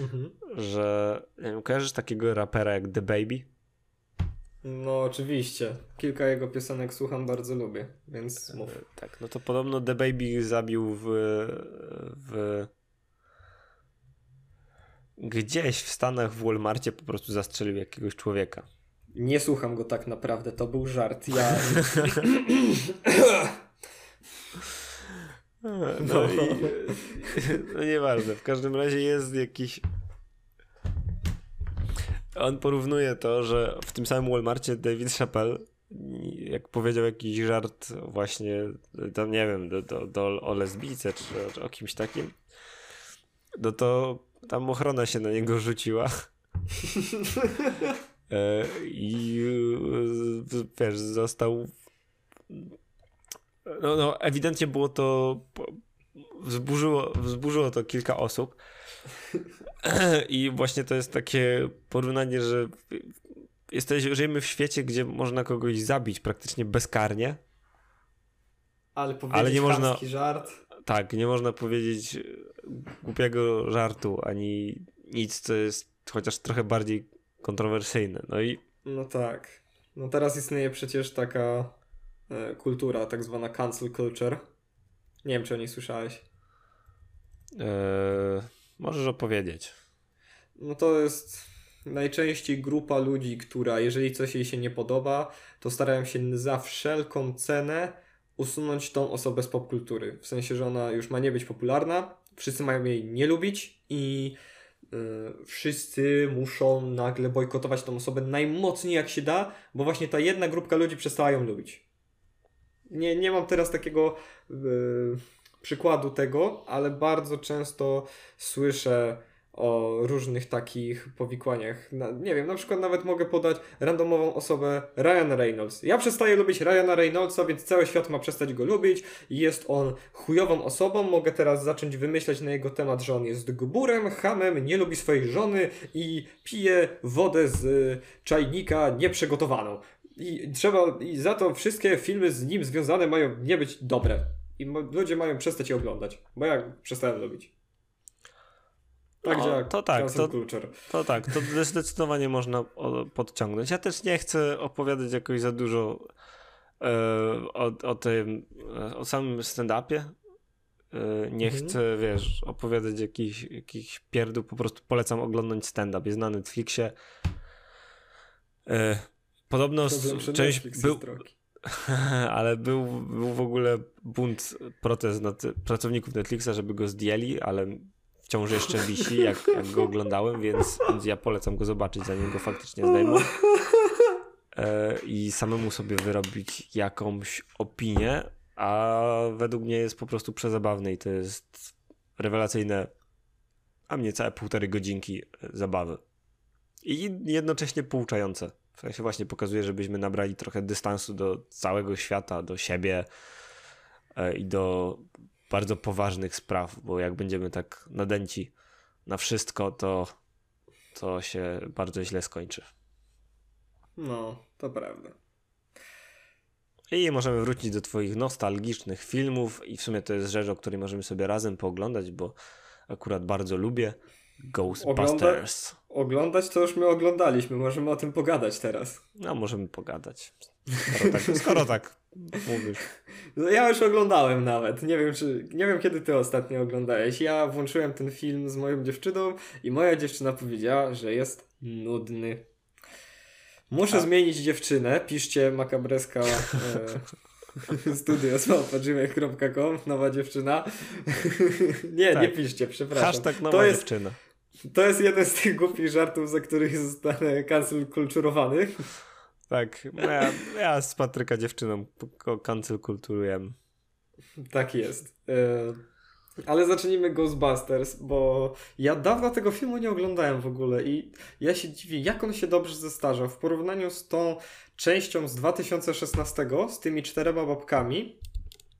mhm. że nie wiem, kojarzysz takiego rapera jak The Baby?
No oczywiście. Kilka jego piosenek słucham, bardzo lubię, więc mów. E,
tak, no to podobno The Baby zabił w, w gdzieś w Stanach w Walmartie po prostu zastrzelił jakiegoś człowieka.
Nie słucham go tak naprawdę, to był żart. Ja... (laughs)
no, no. I, no nieważne, w każdym razie jest jakiś on porównuje to, że w tym samym Walmartie David Chappelle jak powiedział jakiś żart właśnie, to nie wiem, do, do, do, o lesbijce czy, czy o kimś takim, no to tam ochrona się na niego rzuciła. (laughs) E, I e, wiesz, został. No, no, ewidentnie było to. Wzburzyło, wzburzyło to kilka osób. (clears throat) I właśnie to jest takie porównanie, że jesteś, żyjemy w świecie, gdzie można kogoś zabić praktycznie bezkarnie.
Ale powiedzieć ale nie można żart.
Tak, nie można powiedzieć głupiego żartu, ani nic, co jest chociaż trochę bardziej kontrowersyjne. No i.
No tak. No teraz istnieje przecież taka e, kultura, tak zwana cancel culture. Nie wiem, czy o niej słyszałeś.
Eee, możesz opowiedzieć.
No to jest najczęściej grupa ludzi, która jeżeli coś jej się nie podoba, to starają się za wszelką cenę usunąć tą osobę z popkultury. W sensie, że ona już ma nie być popularna, wszyscy mają jej nie lubić i wszyscy muszą nagle bojkotować tą osobę najmocniej jak się da, bo właśnie ta jedna grupka ludzi przestała ją lubić. Nie, nie mam teraz takiego yy, przykładu tego, ale bardzo często słyszę o różnych takich powikłaniach. Na, nie wiem, na przykład nawet mogę podać randomową osobę Ryan Reynolds. Ja przestaję lubić Ryana Reynoldsa, więc cały świat ma przestać go lubić. Jest on chujową osobą. Mogę teraz zacząć wymyślać na jego temat, że on jest guburem, hamem, nie lubi swojej żony i pije wodę z czajnika nieprzygotowaną. I trzeba, i za to wszystkie filmy z nim związane mają nie być dobre. I ludzie mają przestać je oglądać, bo ja przestałem lubić.
Tak, no, to tak, to, to tak, to zdecydowanie można podciągnąć. Ja też nie chcę opowiadać jakoś za dużo e, o, o tym, e, o samym stand-upie. E, nie mhm. chcę, wiesz, opowiadać jakichś jakich pierdół, po prostu polecam oglądać stand-up. Jest na Netflixie. E, podobno część był... (laughs) ale był, był w ogóle bunt, protest nad, pracowników Netflixa, żeby go zdjęli, ale wciąż jeszcze wisi, jak, jak go oglądałem, więc, więc ja polecam go zobaczyć, zanim go faktycznie zdejmą. E, I samemu sobie wyrobić jakąś opinię, a według mnie jest po prostu przezabawny i to jest rewelacyjne, a mnie całe półtorej godzinki zabawy. I jednocześnie pouczające. W sensie właśnie pokazuje, żebyśmy nabrali trochę dystansu do całego świata, do siebie e, i do bardzo poważnych spraw, bo jak będziemy tak nadęci na wszystko, to, to się bardzo źle skończy.
No, to prawda.
I możemy wrócić do Twoich nostalgicznych filmów, i w sumie to jest rzecz, o której możemy sobie razem pooglądać, bo akurat bardzo lubię Ghostbusters.
Ogląda oglądać to już my oglądaliśmy, możemy o tym pogadać teraz.
No, możemy pogadać. Skoro tak, skoro tak mówisz. (laughs)
No, ja już oglądałem nawet. Nie wiem, czy. Nie wiem, kiedy ty ostatnio oglądałeś. Ja włączyłem ten film z moją dziewczyną i moja dziewczyna powiedziała, że jest nudny. Muszę A. zmienić dziewczynę. Piszcie makabreska. E, (laughs) studiosmałpa.gmail.com Nowa dziewczyna. (laughs) nie, tak. nie piszcie, przepraszam.
Hashtag nowa to jest, dziewczyna.
To jest jeden z tych głupich żartów, za których zostanę cancel kulturowany.
Tak, ja, ja z Patryka dziewczyną cancel kulturujemy.
Tak jest. E, ale zacznijmy Ghostbusters, bo ja dawno tego filmu nie oglądałem w ogóle i ja się dziwię, jak on się dobrze zestarzał w porównaniu z tą częścią z 2016, z tymi czterema babkami,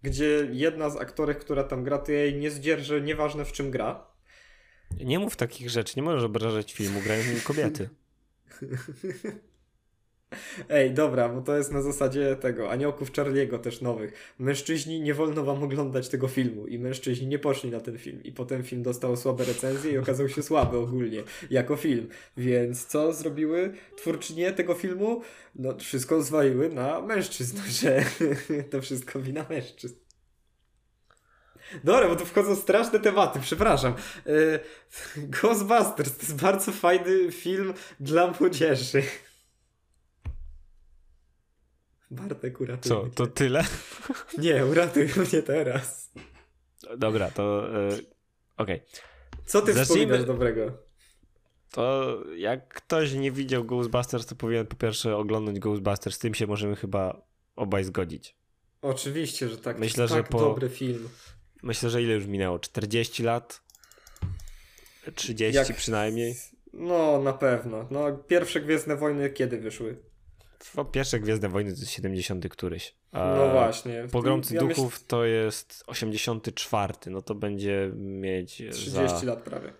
gdzie jedna z aktorek, która tam gra, to jej nie zdzierży, nieważne w czym gra.
Nie mów takich rzeczy, nie możesz obrażać filmu, grają w nim kobiety. (laughs)
Ej, dobra, bo to jest na zasadzie tego, aniołków Charlie'ego też nowych. Mężczyźni nie wolno wam oglądać tego filmu i mężczyźni nie poszli na ten film i potem film dostał słabe recenzje i okazał się słaby ogólnie, jako film. Więc co zrobiły twórczynie tego filmu? No wszystko zwaliły na mężczyzn, (laughs) że to wszystko wina mężczyzn. Dobra, bo tu wchodzą straszne tematy, przepraszam. Yy, Ghostbusters to jest bardzo fajny film dla młodzieży. Bartek, uratuj
Co,
mnie.
to tyle? (laughs)
Nie, uratuj mnie teraz.
Dobra, to yy, okej. Okay.
Co ty Zacznijmy... wspominasz dobrego?
To jak ktoś nie widział Ghostbusters, to powinien po pierwsze oglądać Ghostbusters. Z tym się możemy chyba obaj zgodzić.
Oczywiście, że tak. Myślę, że tak po... dobry film.
Myślę, że ile już minęło? 40 lat? 30 Jak... przynajmniej?
No, na pewno. No, pierwsze Gwiezdne Wojny kiedy wyszły?
Pierwsze Gwiezdne Wojny to jest 70 któryś.
A no właśnie.
Pogromcy ja Duchów myśl... to jest 84, no to będzie mieć
30 za... lat prawie.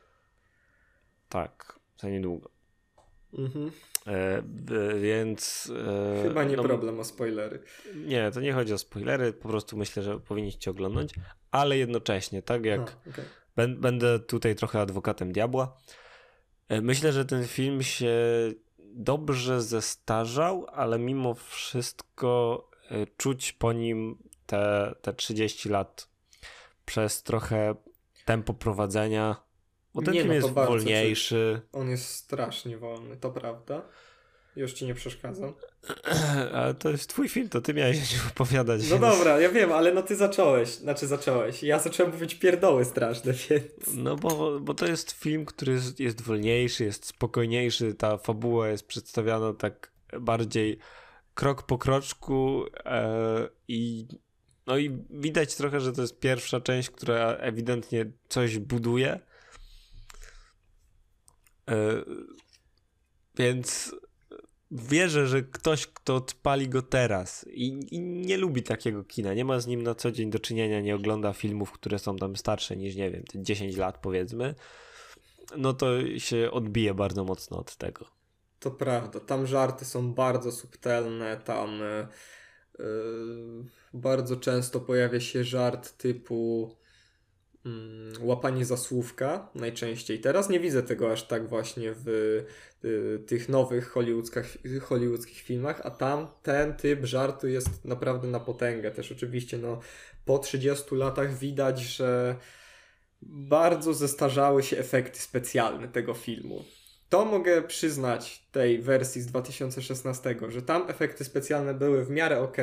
Tak, za niedługo. Mhm. E, więc.
E, Chyba nie no, problem o spoilery.
Nie, to nie chodzi o spoilery, po prostu myślę, że powinniście oglądać, ale jednocześnie, tak jak. A, okay. Będę tutaj trochę adwokatem diabła. E, myślę, że ten film się dobrze zestarzał, ale mimo wszystko e, czuć po nim te, te 30 lat przez trochę tempo prowadzenia. Bo ten nie, film no jest wolniejszy.
On jest strasznie wolny, to prawda. Już ci nie przeszkadzam. (clears throat)
Ale to jest twój film, to ty miałeś opowiadać.
No więc... dobra, ja wiem, ale no ty zacząłeś. Znaczy zacząłeś. Ja zacząłem mówić pierdoły straszne, (laughs) więc...
No bo, bo to jest film, który jest, jest wolniejszy, jest spokojniejszy. Ta fabuła jest przedstawiana tak bardziej krok po kroczku e, i no i widać trochę, że to jest pierwsza część, która ewidentnie coś buduje. E, więc wierzę, że ktoś, kto odpali go teraz i, i, nie lubi takiego kina, nie ma z nim na co dzień do czynienia, nie ogląda filmów, które są tam starsze niż, nie wiem, 10 lat powiedzmy, no to się odbije bardzo mocno od tego.
To prawda, tam żarty są bardzo subtelne, tam yy, bardzo często pojawia się żart typu łapanie za słówka najczęściej. Teraz nie widzę tego aż tak właśnie w y, tych nowych hollywoodzkich, hollywoodzkich filmach, a tam ten typ żartu jest naprawdę na potęgę. Też oczywiście no, po 30 latach widać, że bardzo zestarzały się efekty specjalne tego filmu. to mogę przyznać tej wersji z 2016, że tam efekty specjalne były w miarę ok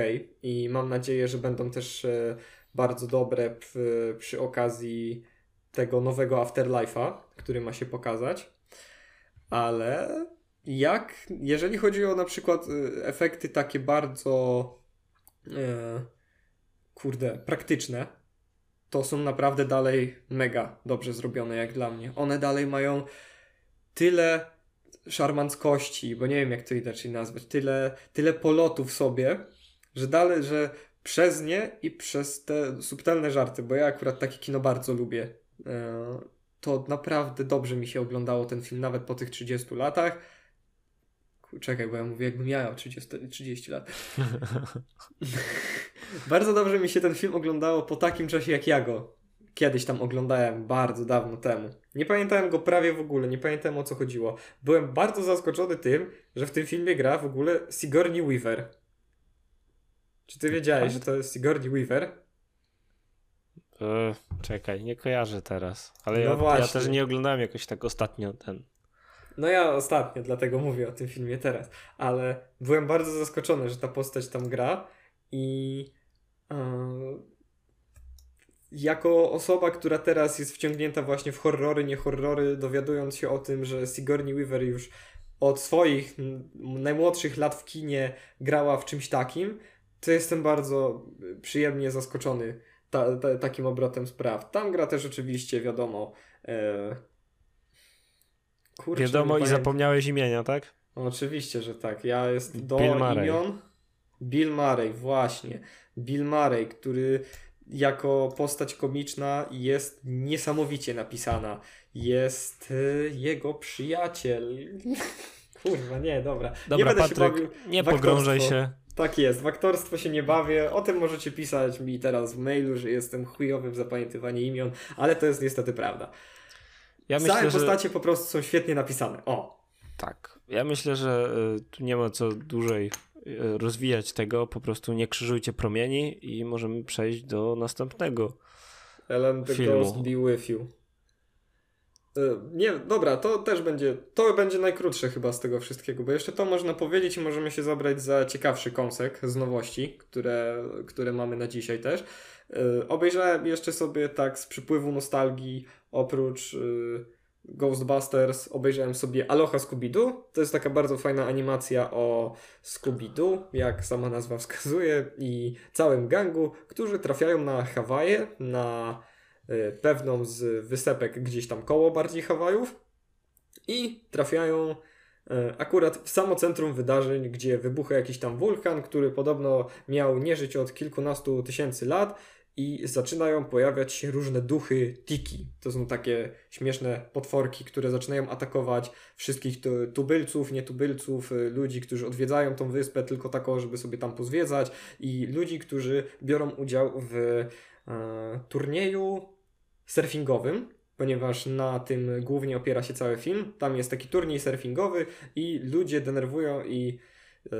i mam nadzieję, że będą też e, bardzo dobre przy, przy okazji tego nowego Afterlife'a, który ma się pokazać. Ale jak, jeżeli chodzi o na przykład e, efekty takie bardzo e, kurde, praktyczne, to są naprawdę dalej mega dobrze zrobione jak dla mnie. One dalej mają tyle szarmanckości, bo nie wiem jak to inaczej nazwać, tyle, tyle polotu w sobie, że dalej, że przez nie i przez te subtelne żarty, bo ja akurat takie kino bardzo lubię, e, to naprawdę dobrze mi się oglądało ten film nawet po tych 30 latach. Czekaj, bo ja mówię jakbym miał 30, 30 lat. (laughs) bardzo dobrze mi się ten film oglądało po takim czasie jak ja go kiedyś tam oglądałem bardzo dawno temu. Nie pamiętałem go prawie w ogóle, nie pamiętałem o co chodziło. Byłem bardzo zaskoczony tym, że w tym filmie gra w ogóle Sigourney Weaver. Czy ty wiedziałeś, że to jest Sigourney Weaver?
E, czekaj, nie kojarzę teraz. Ale no ja, ja, też nie oglądałem jakoś tak ostatnio ten.
No ja ostatnio, dlatego mówię o tym filmie teraz. Ale byłem bardzo zaskoczony, że ta postać tam gra i. Yy jako osoba, która teraz jest wciągnięta właśnie w horrory, nie horrory, dowiadując się o tym, że Sigourney Weaver już od swoich najmłodszych lat w kinie grała w czymś takim, to jestem bardzo przyjemnie zaskoczony ta, ta, takim obrotem spraw. Tam gra też oczywiście, wiadomo. E...
Kurczę, wiadomo i zapomniałeś imienia, tak?
oczywiście, że tak. Ja jest do Bill imion. Bill Murray, właśnie. Bill Murray, który jako postać komiczna jest niesamowicie napisana. Jest y, jego przyjaciel. (laughs) Kurwa, nie, dobra.
Dobra, nie będę Patryk, się. Nie pogrążaj się.
Tak jest, w aktorstwo się nie bawię. O tym możecie pisać mi teraz w mailu, że jestem chujowy w zapamiętywanie imion, ale to jest niestety prawda. Ja myślę, Całe postacie że... po prostu są świetnie napisane. O.
Tak. Ja myślę, że y, tu nie ma co dłużej E, rozwijać tego, po prostu nie krzyżujcie promieni i możemy przejść do następnego
Ellen the filmu. Ghost be with you. E, nie, dobra, to też będzie, to będzie najkrótsze chyba z tego wszystkiego, bo jeszcze to można powiedzieć i możemy się zabrać za ciekawszy kąsek z nowości, które, które mamy na dzisiaj też. Yy, obejrzałem jeszcze sobie tak z przypływu nostalgii, oprócz yy, Ghostbusters obejrzałem sobie Aloha Scooby-Doo. To jest taka bardzo fajna animacja o Scooby-Doo, jak sama nazwa wskazuje, i całym gangu, którzy trafiają na Hawaje, na y, pewną z wysepek gdzieś tam koło bardziej Hawajów i trafiają y, akurat w samo centrum wydarzeń, gdzie wybucha jakiś tam wulkan, który podobno miał nie żyć od kilkunastu tysięcy lat i zaczynają pojawiać się różne duchy tiki. To są takie śmieszne potworki, które zaczynają atakować wszystkich tubylców, nietubylców, y, ludzi, którzy odwiedzają tą wyspę tylko tako, żeby sobie tam pozwiedzać i ludzi, którzy biorą udział w e, turnieju surfingowym, ponieważ na tym głównie opiera się cały film. Tam jest taki turniej surfingowy i ludzie denerwują i e,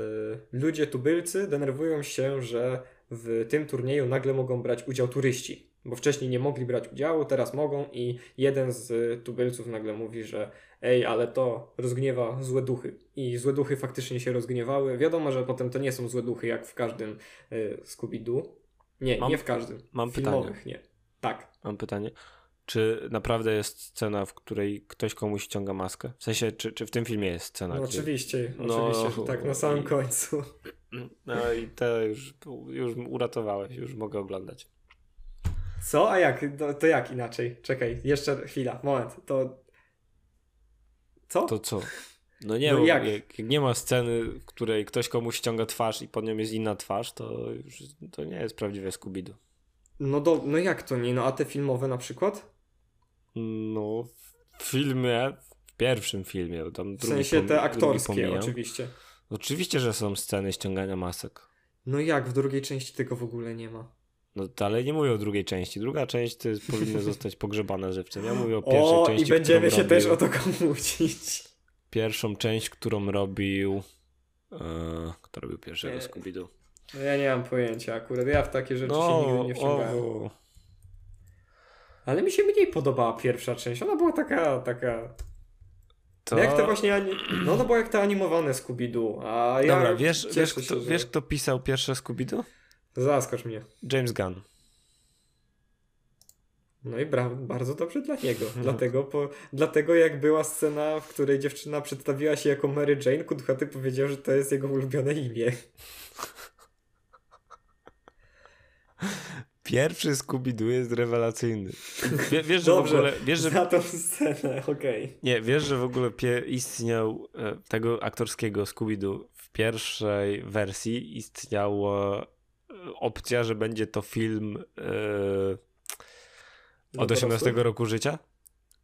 ludzie tubylcy denerwują się, że w tym turnieju nagle mogą brać udział turyści, bo wcześniej nie mogli brać udziału, teraz mogą i jeden z tubylców nagle mówi, że ej, ale to rozgniewa złe duchy. I złe duchy faktycznie się rozgniewały. Wiadomo, że potem to nie są złe duchy jak w każdym y, Scooby-Doo. Nie, mam, nie w każdym. Mam Filmowych, pytanie. nie. Tak.
Mam pytanie. Czy naprawdę jest scena, w której ktoś komuś ściąga maskę? W sensie, czy, czy w tym filmie jest scena?
No gdzie... oczywiście, no, oczywiście, tak, na samym i... końcu.
No i to już, już uratowałeś, już mogę oglądać.
Co? A jak? To, to jak inaczej? Czekaj, jeszcze chwila, moment. To. Co?
To co? No nie, no jak? jak? nie ma sceny, w której ktoś komuś ściąga twarz i pod nią jest inna twarz, to już to nie jest prawdziwe Scooby-Doo.
No, do, no jak to nie? No a te filmowe na przykład?
No, w filmie, w pierwszym filmie. Tam
w sensie te aktorskie oczywiście.
Oczywiście, że są sceny ściągania masek.
No jak, w drugiej części tego w ogóle nie ma.
No ale nie mówię o drugiej części. Druga część to jest, powinna (laughs) zostać pogrzebana żywcem. Ja mówię o pierwszej o, części.
I będziemy się robił, też o to kłócić.
Pierwszą część, którą robił. E, kto robił pierwszego Scooby-Doo?
No ja nie mam pojęcia akurat. Ja w takie rzeczy no, się nigdy nie wciągałem. O. Ale mi się mniej podobała pierwsza część. Ona była taka, taka To... Jak te właśnie. No, no bo jak te animowane Scooby-Doo. A ja
Dobra, wiesz, wiesz, kto, że... wiesz, kto pisał pierwsze Scooby-Doo?
Zaskocz mnie.
James Gunn.
No i bardzo dobrze dla niego. (laughs) Dlatego, po, dlatego jak była scena, w której dziewczyna przedstawiła się jako Mary Jane, Kudhaty powiedział, że to jest jego ulubione imię.
Pierwszy Scooby-Doo jest rewelacyjny. Wie, wiesz,
że Dobrze,
w ogóle... Wiesz, że...
za tą scenę, okej. Okay.
Nie, wiesz, że w ogóle istniał e, tego aktorskiego Scooby-Doo w pierwszej wersji istniała e, opcja, że będzie to film e, od 18 roku życia?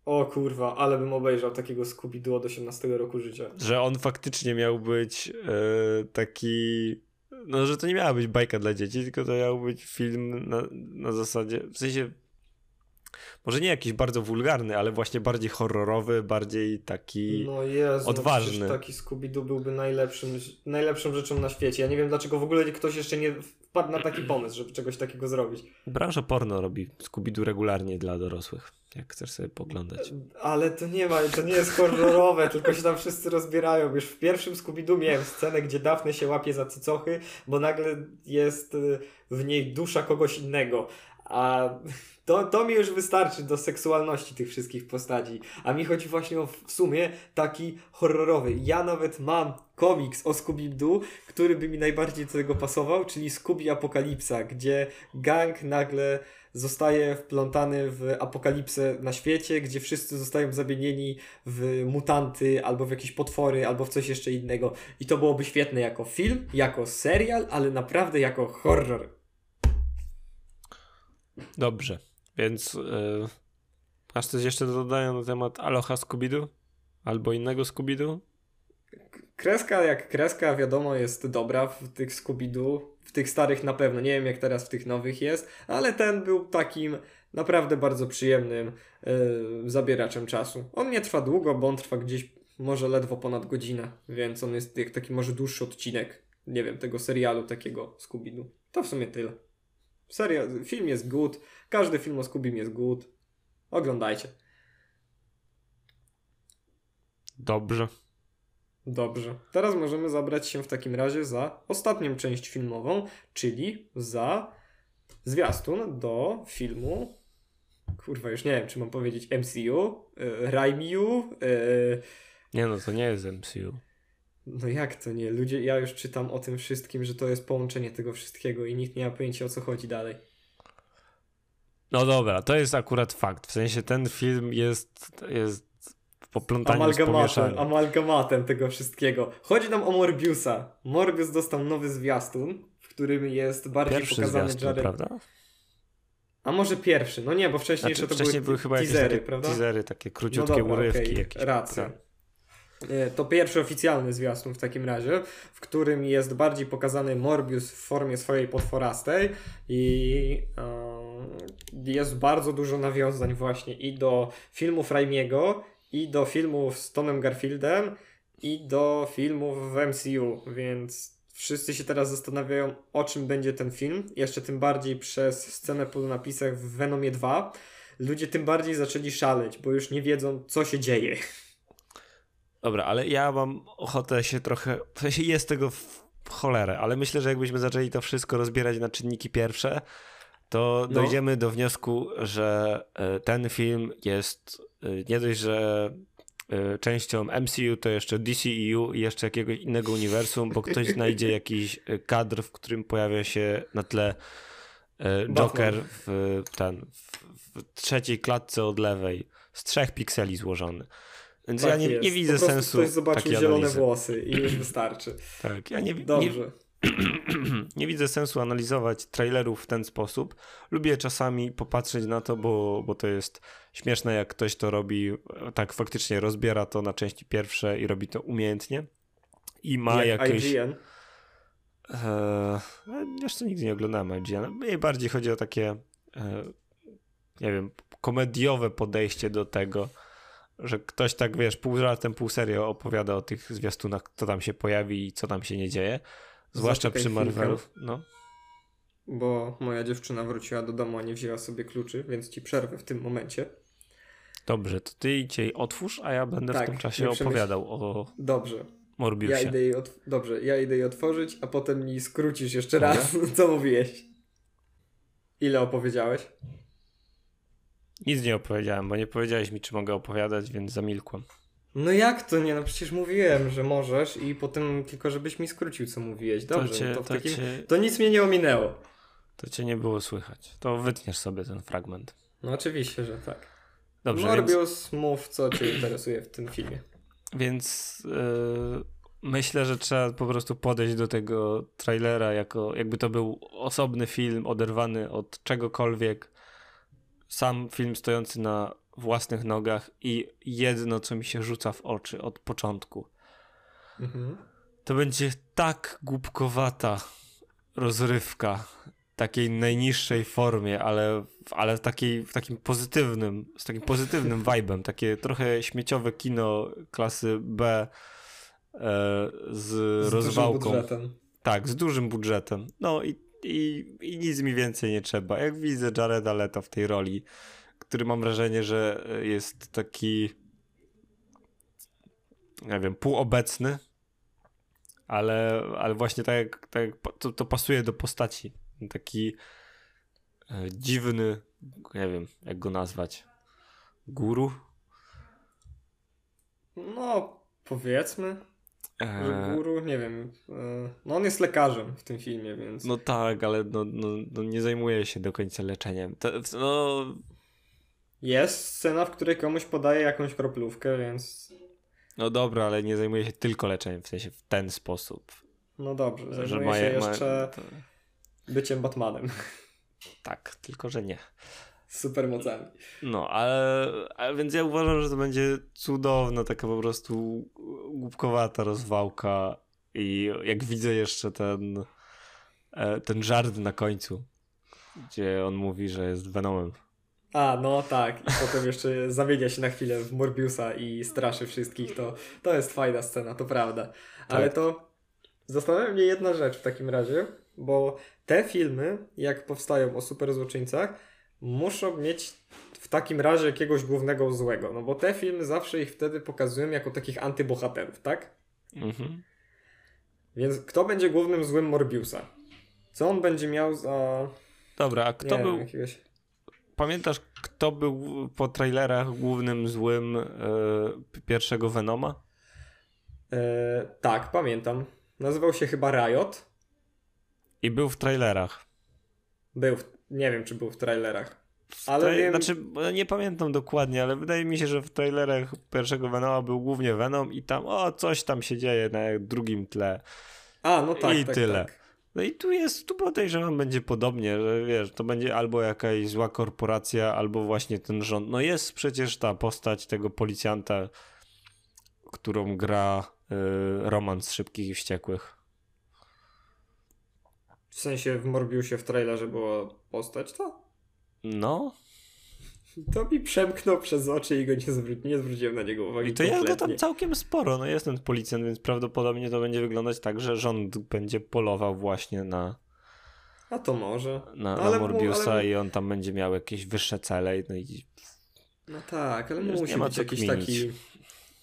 O kurwa, ale bym obejrzał takiego Scooby-Doo od 18 roku życia.
Że on faktycznie miał być e, taki no, że to nie miała być bajka dla dzieci, tylko to miał być film na, na zasadzie, w sensie może nie jakiś bardzo wulgarny, ale właśnie bardziej horrorowy, bardziej taki no Jezu, odważny.
No taki Scooby-Doo byłby najlepszym, najlepszą rzeczą na świecie. Ja nie wiem, dlaczego w ogóle ktoś jeszcze nie wpadł na taki pomysł, żeby czegoś takiego zrobić.
Branża porno robi Scooby-Doo regularnie dla dorosłych, jak chcesz sobie poglądać.
Ale to nie ma, to nie jest horrorowe, tylko się tam wszyscy rozbierają. Już w pierwszym Scooby-Doo miałem scenę, gdzie Daphne się łapie za cycochy, bo nagle jest y, w niej dusza kogoś innego. A to, to mi już wystarczy do seksualności tych wszystkich postaci. A mi chodzi właśnie o w sumie taki horrorowy. Ja nawet mam komiks o Scooby-Doo, który by mi najbardziej do tego pasował, czyli Scooby Apokalipsa, gdzie gang nagle zostaje wplątany w apokalipsę na świecie, gdzie wszyscy zostają zamienieni w mutanty, albo w jakieś potwory, albo w coś jeszcze innego. I to byłoby świetne jako film, jako serial, ale naprawdę jako horror.
Dobrze. Więc yy, coś jeszcze do dodania na temat Aloha Scooby-Doo? Albo innego Scooby-Doo?
Kreska jak kreska, wiadomo, jest dobra w tych Scooby-Doo. W tych starych na pewno. Nie wiem, jak teraz w tych nowych jest, ale ten był takim naprawdę bardzo przyjemnym yy, zabieraczem czasu. On nie trwa długo, bo on trwa gdzieś może ledwo ponad godzinę, więc on jest jak taki może dłuższy odcinek, nie wiem, tego serialu takiego Scooby-Doo. To w sumie tyle. Seria, film jest good. Każdy film o Scooby jest good. Oglądajcie.
Dobrze.
Dobrze. Teraz możemy zabrać się w takim razie za ostatnią część filmową, czyli za zwiastun do filmu. Kurwa, już nie wiem, czy mam powiedzieć MCU, yy, Raimiu. Yy...
Nie no, to nie jest MCU.
No jak to nie? Ludzie, ja już czytam o tym wszystkim, że to jest połączenie tego wszystkiego i nikt nie ma pojęcia o co chodzi dalej.
No dobra, to jest akurat fakt. W sensie ten film jest, jest poplątaniem
amalgamatem, amalgamatem tego wszystkiego. Chodzi nam o Morbiusa. Morbius dostał nowy zwiastun, w którym jest bardziej
pierwszy
pokazany
zwiastun,
Jared...
prawda?
A może pierwszy, no nie, bo wcześniej znaczy, to
wcześniej
były,
były chyba
teasery,
jakieś
prawda?
teasery, takie króciutkie no dobra, urywki. Okay. Jakieś,
Racja. Tak. E, to pierwszy oficjalny zwiastun w takim razie, w którym jest bardziej pokazany Morbius w formie swojej potworastej i yy, jest bardzo dużo nawiązań właśnie i do filmów Raimiego, i do filmów z Tonem Garfieldem, i do filmów w MCU, więc wszyscy się teraz zastanawiają, o czym będzie ten film. Jeszcze tym bardziej przez scenę po napisach w Venomie 2. Ludzie tym bardziej zaczęli szaleć, bo już nie wiedzą, co się dzieje.
Dobra, ale ja mam ochotę się trochę. W sensie jest tego w cholerę, ale myślę, że jakbyśmy zaczęli to wszystko rozbierać na czynniki pierwsze, to no. dojdziemy do wniosku, że e, ten film jest e, nie dość, że e, częścią MCU, to jeszcze DCEU i jeszcze jakiegoś innego uniwersum, bo ktoś znajdzie (laughs) jakiś kadr, w którym pojawia się na tle Joker w, ten, w trzeciej klatce od lewej z trzech pikseli złożony. Więc tak ja nie, nie widzę po sensu.
Ktoś zobaczył zielone analizy. włosy i już wystarczy. (clears throat)
tak, ja nie,
Dobrze.
Nie, (clears throat) nie widzę sensu analizować trailerów w ten sposób. Lubię czasami popatrzeć na to, bo, bo to jest śmieszne, jak ktoś to robi, tak faktycznie rozbiera to na części pierwsze i robi to umiejętnie. I ma jak jakieś. IGN? Eee, jeszcze nigdy nie oglądałem IGN. Mniej bardziej chodzi o takie, e, nie wiem, komediowe podejście do tego że ktoś tak, wiesz, pół żartem, pół serio opowiada o tych zwiastunach, kto tam się pojawi i co tam się nie dzieje. Zwłaszcza przy Marvelu. No.
Bo moja dziewczyna wróciła do domu, a nie wzięła sobie kluczy, więc ci przerwę w tym momencie.
Dobrze, to ty idź jej otwórz, a ja będę
Tak,
w tym czasie
ja
opowiadał o
Dobrze. Ja
Morbiusie.
idę jej Dobrze, ja idę jej otworzyć, a potem mi skrócisz jeszcze
Dobra.
raz, (laughs) co mówiłeś. Ile opowiedziałeś?
Nic nie opowiedziałem, bo nie powiedziałeś mi, czy mogę opowiadać, więc zamilkłem.
No jak to nie? No przecież mówiłem, że możesz i potem tylko żebyś mi skrócił, co mówiłeś. Dobrze,
to, cię,
no to, w
to,
takim...
cię,
to nic mnie nie ominęło.
to cię nie było słychać. To wytniesz sobie ten fragment.
No oczywiście, że tak.
Dobrze, więc,
Morbius, mów, co cię interesuje w tym filmie.
więc yy, myślę, że trzeba po prostu podejść do tego trailera jako jakby to był osobny film, oderwany od czegokolwiek. Sam film stojący na własnych nogach i jedno, co mi się rzuca w oczy od początku.
Mhm.
To będzie tak głupkowata rozrywka takiej najniższej formie, ale, ale w, takiej, w takim pozytywnym, z takim pozytywnym (laughs) vibem, takie trochę śmieciowe kino klasy B e, z,
Z dużym
rozwałką.
budżetem.
Tak, z dużym budżetem. No i, i, i nic mi więcej nie trzeba. Jak widzę Jareda Leto w tej roli, który mam wrażenie, że jest taki nie wiem, półobecny, ale, ale właśnie tak, tak to, to pasuje do postaci. Taki e, dziwny, nie wiem, jak go nazwać, guru?
No, powiedzmy,
E,
że guru, nie wiem. e, No on jest lekarzem w tym filmie, więc...
No tak, ale no, no, no nie zajmuje się do końca leczeniem. To, no,
Jest scena, w której komuś podaje jakąś kroplówkę, więc...
no dobra, ale nie zajmuje się tylko leczeniem, w sensie w ten sposób.
No dobrze,
Że
zajmuje
ma,
się
ma,
jeszcze
to,
byciem Batmanem.
tak, tylko że nie.
Z supermocami.
No, ale, ale więc ja uważam, że to będzie cudowna, taka po prostu głupkowata rozwałka i jak widzę jeszcze ten e, ten żart na końcu, gdzie on mówi, że jest Venomem.
A, no tak. I potem jeszcze zamienia się na chwilę w Morbiusa i straszy wszystkich. To, to jest fajna scena, to prawda. Ale
Tak.
to zastanawia mnie jedna rzecz w takim razie, bo te filmy, jak powstają o superzłoczyńcach, muszą mieć w takim razie jakiegoś głównego złego. No bo te filmy zawsze ich wtedy pokazują jako takich antybohaterów, tak?
Mhm.
Więc kto będzie głównym złym Morbiusa? Co on będzie miał za...
Dobra, a kto
nie
był,
wiem, jakiegoś...
pamiętasz kto był po trailerach głównym złym e, pierwszego Venoma?
E, tak, pamiętam. Nazywał się chyba Riot.
I był w trailerach.
Był, w, nie wiem czy był w trailerach. Ale
trai-
wiem-
Znaczy, nie pamiętam dokładnie, ale wydaje mi się, że w trailerach pierwszego Venoma był głównie Venom i tam, o, coś tam się dzieje na drugim tle.
A, no tak,
I
tak,
tyle.
tak.
No i tu jest, tu podejrzewam, będzie podobnie, że wiesz, to będzie albo jakaś zła korporacja, albo właśnie ten rząd. No jest przecież ta postać tego policjanta, którą gra y, Roman z Szybkich i Wściekłych.
W sensie w Morbiusie w trailerze była postać, to?
No,
To mi przemknął przez oczy i go nie, zwró- nie zwróciłem na niego uwagi
i to jest go tam całkiem sporo. No jest ten policjant, więc prawdopodobnie to będzie wyglądać tak, że rząd będzie polował właśnie na,
A to może.
na,
Ale
na
mu-
Morbiusa
ale-
i on tam będzie miał jakieś wyższe cele. No i
No tak, ale musi być jakiś
kminić.
taki...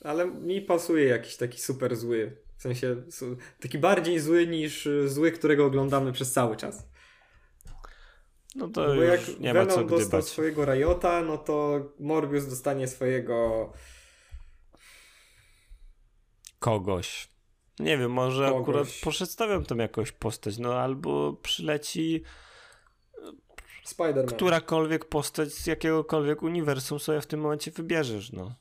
Ale mi pasuje jakiś taki super zły. W sensie taki bardziej zły niż y, zły, którego oglądamy przez cały czas.
no
Bo
to
jak
już nie ma co
Venom dostał
gdybać.
swojego Riota, no to Morbius dostanie swojego
kogoś. Nie wiem, może
Kogoś.
akurat przedstawiam tam jakąś postać, no albo przyleci
Spider-Man.
którakolwiek postać z jakiegokolwiek uniwersum sobie w tym momencie wybierzesz, no.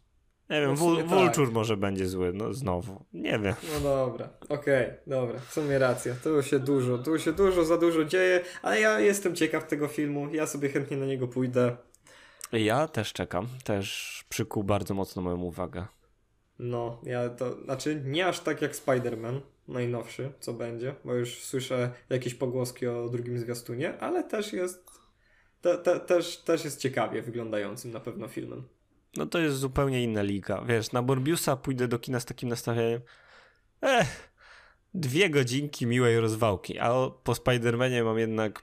Nie wiem,
No w sumie
Vul-
tak.
Vulture może będzie zły, no znowu. Nie wiem.
No dobra, okej, dobra, w sumie racja. Tu się dużo, tu się dużo, za dużo dzieje, ale ja jestem ciekaw tego filmu, ja sobie chętnie na niego pójdę.
Ja też czekam, też przykuł bardzo mocno moją uwagę.
No, ja to, znaczy nie aż tak jak Spider-Man, najnowszy, co będzie, bo już słyszę jakieś pogłoski o drugim zwiastunie, ale też jest, te, te, też, też jest ciekawie wyglądającym na pewno filmem.
No to jest zupełnie inna liga. Wiesz, na Morbiusa pójdę do kina z takim nastawieniem. Eh, dwie godzinki miłej rozwałki, a po Spider-Manie mam jednak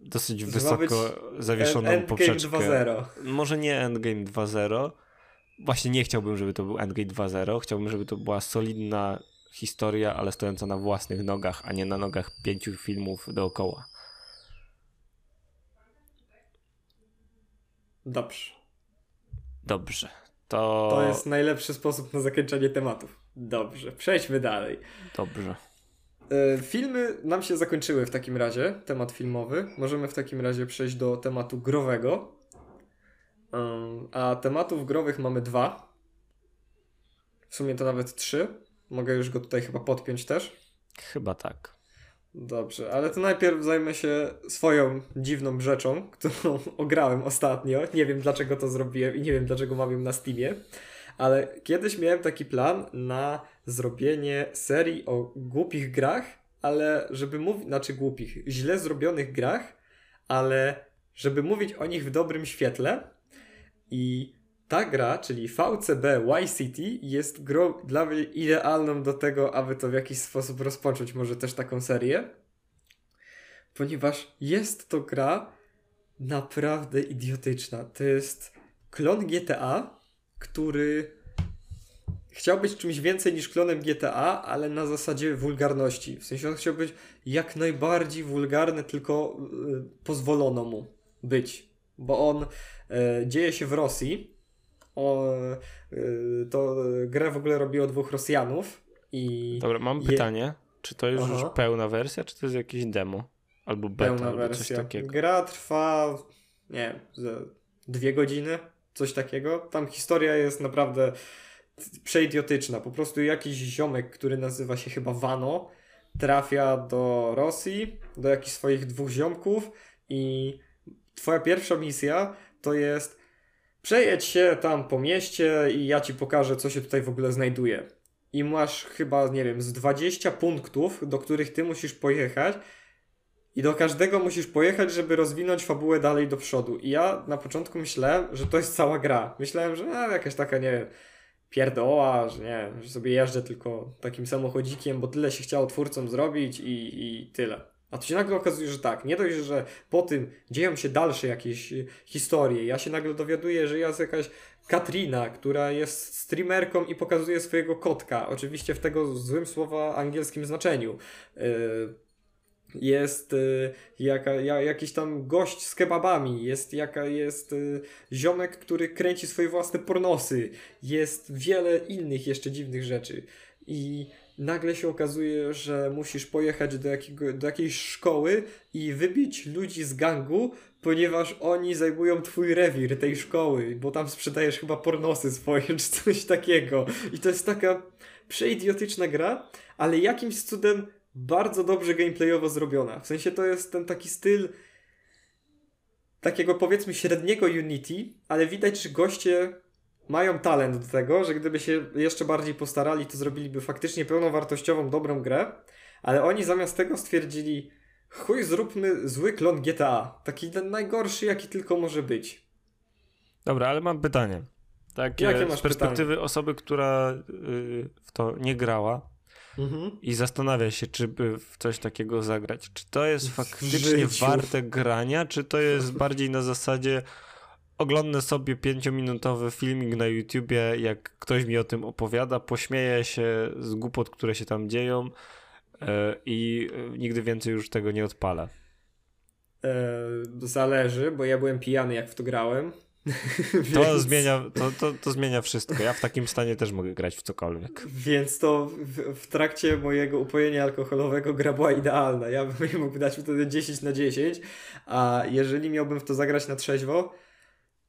dosyć wysoko zawieszoną
Endgame
poprzeczkę.
2.0.
Może nie Endgame 2.0, właśnie nie chciałbym, żeby to był Endgame 2.0. Chciałbym, żeby to była solidna historia, ale stojąca na własnych nogach, a nie na nogach pięciu filmów dookoła.
Dobrze.
Dobrze. To...
to jest najlepszy sposób na zakończenie tematów. Dobrze, przejdźmy dalej.
Dobrze.
E, filmy nam się zakończyły w takim razie, temat filmowy. Możemy w takim razie przejść do tematu growego. A tematów growych mamy dwa. W sumie to nawet trzy. Mogę już go tutaj chyba podpiąć też.
Chyba tak.
Dobrze, ale to najpierw zajmę się swoją dziwną rzeczą, którą (laughs) ograłem ostatnio. Nie wiem dlaczego to zrobiłem i nie wiem dlaczego mam ją na Steamie, ale kiedyś miałem taki plan na zrobienie serii o głupich grach, ale żeby mówić, znaczy głupich, źle zrobionych grach, ale żeby mówić o nich w dobrym świetle. I ta gra, czyli VCB Y-City, jest grą dla mnie idealną do tego, aby to w jakiś sposób rozpocząć może też taką serię. Ponieważ jest to gra naprawdę idiotyczna. To jest klon GTA, który chciał być czymś więcej niż klonem GTA, ale na zasadzie wulgarności. W sensie on chciał być jak najbardziej wulgarny, tylko y, pozwolono mu być. Bo on y, dzieje się w Rosji. O, y, to grę w ogóle robiło dwóch Rosjanów. I
Dobra, mam je... pytanie. Czy to jest Aha. już pełna wersja, czy to jest jakieś demo? Albo beta, pełna albo wersja. coś takiego?
Gra trwa, nie wiem, dwie godziny, coś takiego. Tam historia jest naprawdę przeidiotyczna. Po prostu jakiś ziomek, który nazywa się chyba Wano, trafia do Rosji, do jakichś swoich dwóch ziomków i twoja pierwsza misja to jest przejedź się tam po mieście i ja ci pokażę, co się tutaj w ogóle znajduje. I masz chyba, nie wiem, z 20 punktów, do których ty musisz pojechać i do każdego musisz pojechać, żeby rozwinąć fabułę dalej do przodu. I ja na początku myślałem, że to jest cała gra. Myślałem, że no, jakaś taka, nie wiem, pierdoła, że nie, że sobie jeżdżę tylko takim samochodzikiem, bo tyle się chciało twórcom zrobić i, i tyle. A tu się nagle okazuje, że tak, nie dość, że po tym dzieją się dalsze jakieś historie. Ja się nagle dowiaduję, że jest jakaś Katrina, która jest streamerką i pokazuje swojego kotka. Oczywiście w tego złym słowa angielskim znaczeniu. Yy, jest y, jaka, jakiś tam gość z kebabami, jest jaka jest y, ziomek, który kręci swoje własne pornosy, jest wiele innych jeszcze dziwnych rzeczy. I nagle się okazuje, że musisz pojechać do, jakiego, do jakiejś szkoły i wybić ludzi z gangu, ponieważ oni zajmują twój rewir tej szkoły, bo tam sprzedajesz chyba pornosy swoje (laughs) czy coś takiego. I to jest taka przeidiotyczna gra, ale jakimś cudem bardzo dobrze gameplayowo zrobiona. W sensie to jest ten taki styl takiego powiedzmy średniego Unity, ale widać, że goście mają talent do tego, że gdyby się jeszcze bardziej postarali, to zrobiliby faktycznie pełnowartościową, dobrą grę, ale oni zamiast tego stwierdzili chuj, zróbmy zły klon GTA. Taki ten najgorszy, jaki tylko może być.
Dobra, ale mam pytanie. Takie Jakie masz z perspektywy pytanie? osoby, która yy, w to nie grała, Mhm. I zastanawia się, czy by w coś takiego zagrać. Czy to jest faktycznie warte grania, czy to jest bardziej na zasadzie oglądnę sobie pięciominutowy filmik na YouTubie, jak ktoś mi o tym opowiada, pośmieję się z głupot, które się tam dzieją yy, i nigdy więcej już tego nie odpalę.
E, zależy, bo ja byłem pijany jak w to grałem. (laughs)
To, Więc... zmienia, to, to, to zmienia wszystko. Ja w takim stanie też mogę grać w cokolwiek.
Więc to w, w trakcie mojego upojenia alkoholowego gra była idealna. Ja bym mógł dać wtedy 10 na 10, a jeżeli miałbym w to zagrać na trzeźwo,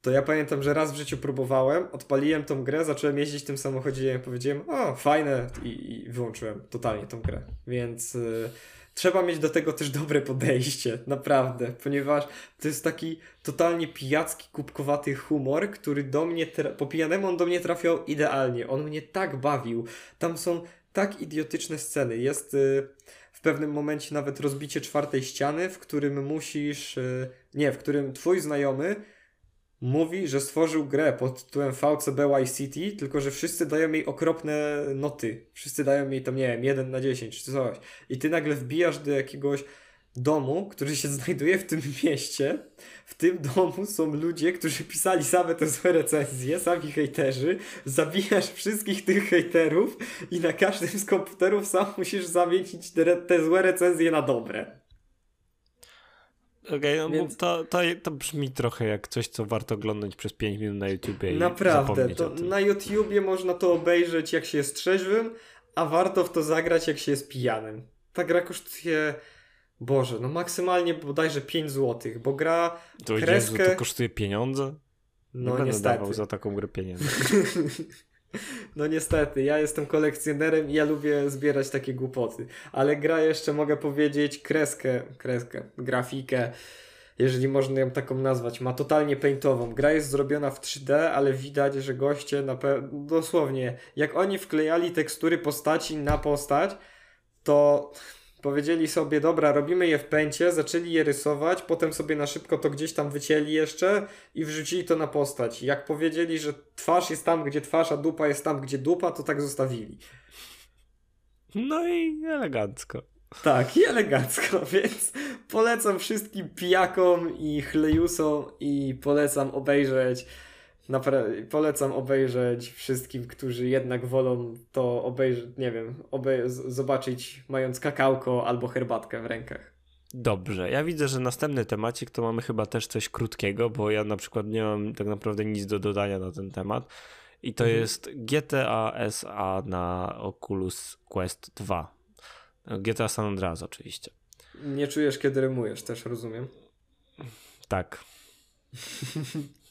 to ja pamiętam, że raz w życiu próbowałem, odpaliłem tą grę, zacząłem jeździć tym samochodzie i powiedziałem, o, fajne i, i wyłączyłem totalnie tą grę. Więc... Yy, trzeba mieć do tego też dobre podejście, (laughs) naprawdę, ponieważ to jest taki totalnie pijacki, kubkowaty humor, który do mnie, po pijanemu on do mnie trafiał idealnie. On mnie tak bawił. Tam są tak idiotyczne sceny. Jest y, w pewnym momencie nawet rozbicie czwartej ściany, w którym musisz, y, nie, w którym twój znajomy mówi, że stworzył grę pod tytułem VCB Y City, tylko że wszyscy dają jej okropne noty. Wszyscy dają jej tam, nie wiem, 1 na 10 czy coś. I ty nagle wbijasz do jakiegoś domu, który się (laughs) znajduje w tym mieście. W tym domu są ludzie, którzy pisali same te złe recenzje, sami hejterzy. Zabijasz wszystkich tych hejterów i na każdym z komputerów sam musisz zamienić te, te złe recenzje na dobre.
Okej, okay, no Więc... to, to, to brzmi trochę jak coś, co warto oglądać przez 5 minut na YouTubie. Naprawdę, to
na YouTubie można to obejrzeć jak się jest trzeźwym, a warto w to zagrać jak się jest pijanym. Ta gra kosztuje Boże, no maksymalnie bodajże 5 zł, bo gra
to kreskę... Jezu, to kosztuje pieniądze? No Nie niestety. dawał za taką grę pieniędzy. (laughs)
no niestety, ja jestem kolekcjonerem i ja lubię zbierać takie głupoty. Ale gra jeszcze mogę powiedzieć kreskę, kreskę, grafikę, jeżeli można ją taką nazwać, ma totalnie paintową. Gra jest zrobiona w 3D, ale widać, że goście na dosłownie, jak oni wklejali tekstury postaci na postać, to Powiedzieli sobie, dobra, robimy je w pęcie, zaczęli je rysować, potem sobie na szybko to gdzieś tam wycięli jeszcze i wrzucili to na postać. Jak powiedzieli, że twarz jest tam, gdzie twarz, a dupa jest tam, gdzie dupa, to tak zostawili.
No i elegancko.
Tak, i elegancko, (laughs) więc polecam wszystkim pijakom i chlejusom i polecam obejrzeć Napra- polecam obejrzeć wszystkim, którzy jednak wolą to obejrzeć, nie wiem, obej- zobaczyć mając kakałko albo herbatkę w rękach.
Dobrze, ja widzę, że następny temacik to mamy chyba też coś krótkiego, bo ja na przykład nie mam tak naprawdę nic do dodania na ten temat. I to mhm. jest GTA SA na Oculus Quest 2. GTA San Andreas oczywiście.
Nie czujesz, kiedy rymujesz, też rozumiem.
Tak. (laughs)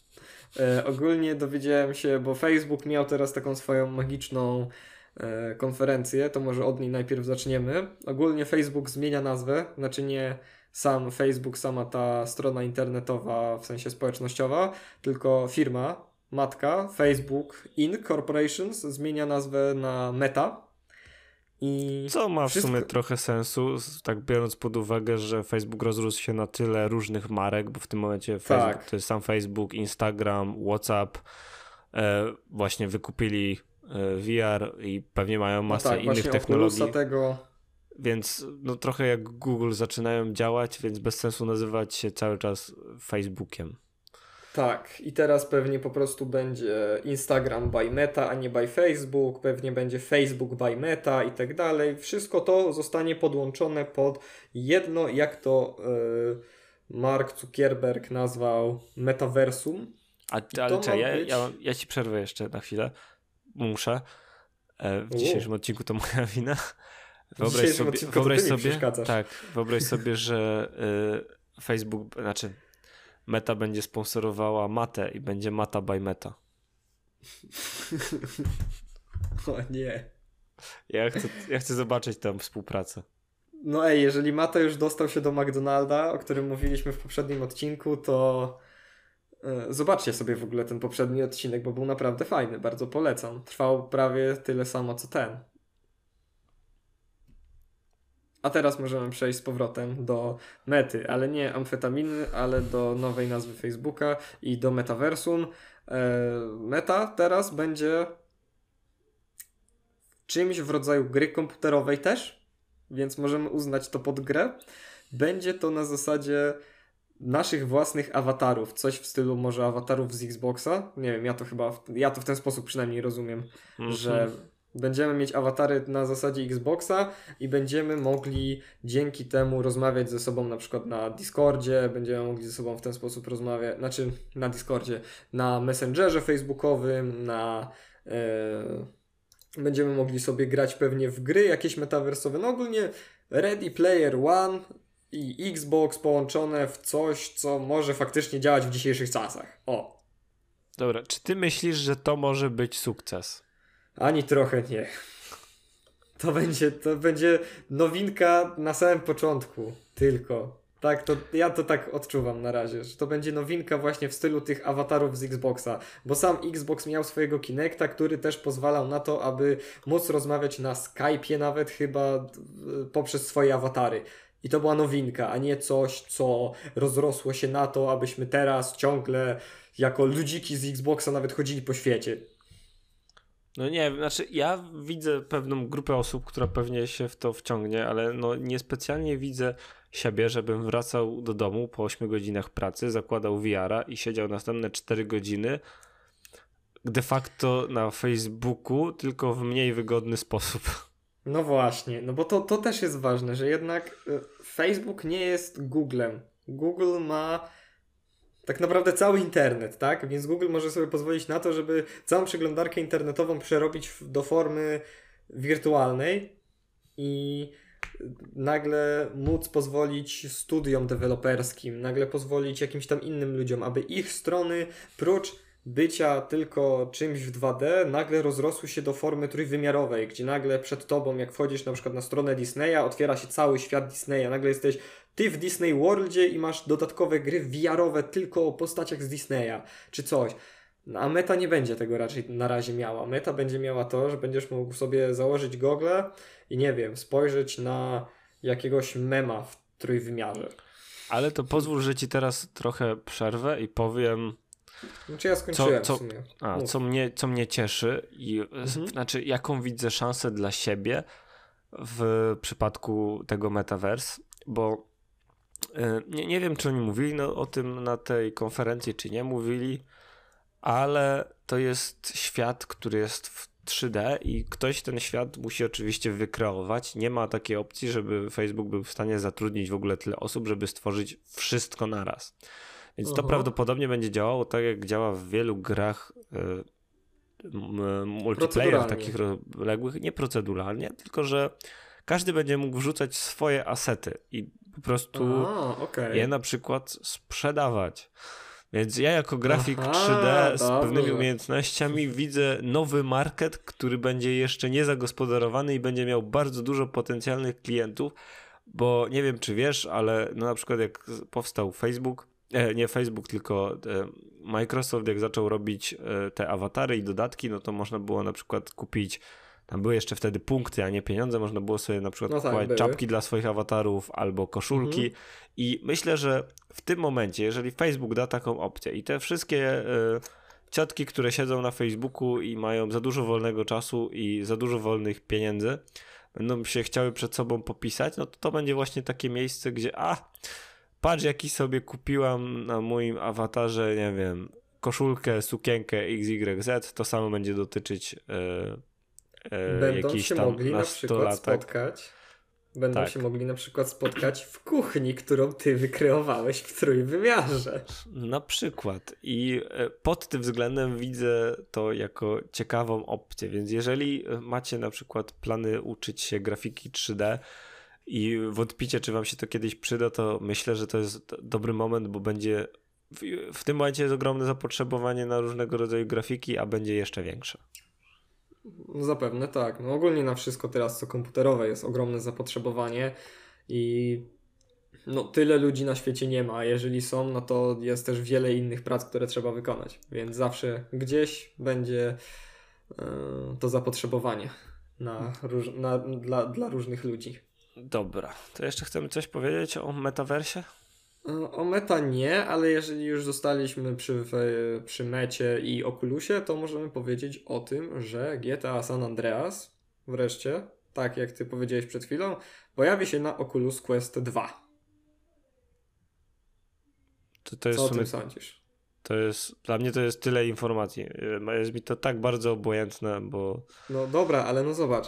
E, ogólnie dowiedziałem się, bo Facebook miał teraz taką swoją magiczną e, konferencję, to może od niej najpierw zaczniemy. Ogólnie Facebook zmienia nazwę, znaczy nie sam Facebook, sama ta strona internetowa, w sensie społecznościowa, tylko firma, matka, Facebook Inc. Corporations zmienia nazwę na Meta
i Co ma w wszystko... sumie trochę sensu, tak biorąc pod uwagę, że Facebook rozrósł się na tyle różnych marek, bo w tym momencie Facebook, tak. to jest sam Facebook, Instagram, WhatsApp, e, właśnie wykupili e, VR i pewnie mają no masę no tak, innych technologii. Tego... Więc no trochę jak Google zaczynają działać, więc bez sensu nazywać się cały czas Facebookiem.
Tak, i teraz pewnie po prostu będzie Instagram by Meta, a nie by Facebook, pewnie będzie Facebook by Meta i tak dalej. Wszystko to zostanie podłączone pod jedno, jak to yy, Mark Zuckerberg nazwał metaversum.
A, ale czekaj, ja, być... ja, ja ci przerwę jeszcze na chwilę. Muszę. E, w dzisiejszym odcinku to moja (laughs) wina. Wyobraź sobie, wyobraź sobie tak, wyobraź sobie, że y, Facebook, znaczy Meta będzie sponsorowała Matę i będzie Mata by Meta. (laughs)
o nie.
Ja chcę, ja chcę zobaczyć tę współpracę.
No ej, jeżeli Mata już dostał się do McDonalda, o którym mówiliśmy w poprzednim odcinku, to yy, zobaczcie sobie w ogóle ten poprzedni odcinek, bo był naprawdę fajny, bardzo polecam. Trwał prawie tyle samo co ten. A teraz możemy przejść z powrotem do mety, ale nie amfetaminy, ale do nowej nazwy Facebooka i do metaversum. E, meta teraz będzie czymś w rodzaju gry komputerowej też, więc możemy uznać to pod grę. Będzie to na zasadzie naszych własnych awatarów, coś w stylu może awatarów z Xboxa. Nie wiem, ja to chyba, ja to w ten sposób przynajmniej rozumiem, mm -hmm. że Będziemy mieć awatary na zasadzie Xboxa i będziemy mogli dzięki temu rozmawiać ze sobą na przykład na Discordzie, będziemy mogli ze sobą w ten sposób rozmawiać, znaczy na Discordzie, na Messengerze Facebookowym, na yy, będziemy mogli sobie grać pewnie w gry jakieś metaversowe. No ogólnie Ready Player One i Xbox połączone w coś, co może faktycznie działać w dzisiejszych czasach. O.
Dobra, czy ty myślisz, że to może być sukces?
Ani trochę nie. To będzie, to będzie nowinka na samym początku tylko. Tak, to ja to tak odczuwam na razie, że to będzie nowinka właśnie w stylu tych awatarów z Xboxa, bo sam Xbox miał swojego Kinecta, który też pozwalał na to, aby móc rozmawiać na Skype'ie nawet chyba poprzez swoje awatary. I to była nowinka, a nie coś, co rozrosło się na to, abyśmy teraz ciągle jako ludziki z Xboxa nawet chodzili po świecie.
No nie, znaczy ja widzę pewną grupę osób, która pewnie się w to wciągnie, ale no niespecjalnie widzę siebie, żebym wracał do domu po 8 godzinach pracy, zakładał VR-a i siedział następne 4 godziny de facto na Facebooku, tylko w mniej wygodny sposób.
No właśnie, no bo to, to też jest ważne, że jednak y, Facebook nie jest Googlem. Google ma tak naprawdę cały internet, tak? Więc Google może sobie pozwolić na to, żeby całą przeglądarkę internetową przerobić do formy wirtualnej i nagle móc pozwolić studiom deweloperskim, nagle pozwolić jakimś tam innym ludziom, aby ich strony, prócz bycia tylko czymś w 2D, nagle rozrosły się do formy trójwymiarowej, gdzie nagle przed tobą, jak wchodzisz na przykład na stronę Disneya, otwiera się cały świat Disneya, nagle jesteś ty w Disney Worldzie i masz dodatkowe gry VR-owe tylko o postaciach z Disneya, czy coś. No, a Meta nie będzie tego raczej na razie miała. Meta będzie miała to, że będziesz mógł sobie założyć gogle i nie wiem, spojrzeć na jakiegoś mema w trójwymiarze.
Ale to pozwól, że ci teraz trochę przerwę i powiem.
Znaczy ja skończyłem
co,
w sumie.
A, co mnie, co mnie cieszy i
Mhm.
znaczy jaką widzę szansę dla siebie w przypadku tego metaverse, bo nie, nie wiem, czy oni mówili no, o tym na tej konferencji, czy nie mówili, ale to jest świat, który jest w 3D i ktoś ten świat musi oczywiście wykreować. Nie ma takiej opcji, żeby Facebook był w stanie zatrudnić w ogóle tyle osób, żeby stworzyć wszystko naraz. Więc to
Aha.
prawdopodobnie będzie działało tak, jak działa w wielu grach y, m- multiplayer takich rozległych, nie proceduralnie, tylko że każdy będzie mógł wrzucać swoje asety i po prostu
A, okej.
je na przykład sprzedawać. Więc ja jako grafik
Aha,
3D z
dobrze.
pewnymi umiejętnościami widzę nowy market, który będzie jeszcze niezagospodarowany i będzie miał bardzo dużo potencjalnych klientów, bo nie wiem czy wiesz, ale no na przykład jak powstał Facebook, e, nie Facebook, tylko e, Microsoft jak zaczął robić e, te awatary i dodatki, no to można było na przykład kupić tam były jeszcze wtedy punkty, a nie pieniądze. Można było sobie na przykład
No tak,
kupować
były.
czapki dla swoich awatarów albo koszulki.
Mhm.
I myślę, że w tym momencie, jeżeli Facebook da taką opcję i te wszystkie e, ciotki, które siedzą na Facebooku i mają za dużo wolnego czasu i za dużo wolnych pieniędzy, będą się chciały przed sobą popisać, no to to będzie właśnie takie miejsce, gdzie a, patrz jaki sobie kupiłam na moim awatarze, nie wiem, koszulkę, sukienkę XYZ, to samo będzie dotyczyć e,
Będą
jakichś
się
tam
mogli na przykład spotkać. Będą
Tak.
się mogli na przykład spotkać w kuchni, którą ty wykreowałeś w trójwymiarze.
Na przykład. I e, pod tym względem widzę to jako ciekawą opcję. Więc jeżeli e, macie na przykład plany uczyć się grafiki 3D i wątpicie, czy wam się to kiedyś przyda, to myślę, że to jest do- dobry moment, bo będzie. W, w tym momencie jest ogromne zapotrzebowanie na różnego rodzaju grafiki, a będzie jeszcze większe.
No zapewne tak. No ogólnie na wszystko teraz, co komputerowe, jest ogromne zapotrzebowanie i no tyle ludzi na świecie nie ma. Jeżeli są, no to jest też wiele innych prac, które trzeba wykonać. Więc zawsze gdzieś będzie e, to zapotrzebowanie na, róż, na, dla, dla różnych ludzi.
Dobra, to jeszcze chcemy coś powiedzieć o metaversie?
O meta nie, ale jeżeli już zostaliśmy przy, przy mecie i Oculusie, to możemy powiedzieć o tym, że GTA San Andreas wreszcie, tak jak ty powiedziałeś przed chwilą, pojawi się na Oculus Quest 2.
To, to jest
Co o tym sądzisz?
To jest, dla mnie to jest tyle informacji. E, Jest mi to tak bardzo obojętne, bo
No dobra, ale no zobacz.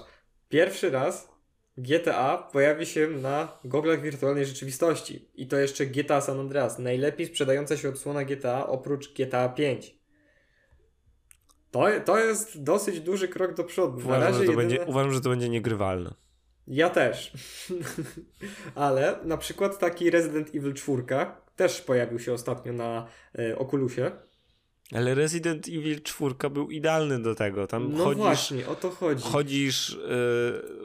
Pierwszy raz GTA pojawi się na goglach wirtualnej rzeczywistości. I to jeszcze GTA San Andreas. Najlepiej sprzedająca się odsłona GTA oprócz GTA 5. To, to jest dosyć duży krok do przodu.
Uważam, że to,
jedyne-
będzie, uważam, że to będzie niegrywalne.
Ja też. (laughs) Ale na przykład taki Resident Evil 4 też pojawił się ostatnio na e, Oculusie.
Ale Resident Evil 4 był idealny do tego. Tam
No
chodzisz,
właśnie, o to chodzi.
chodzisz y,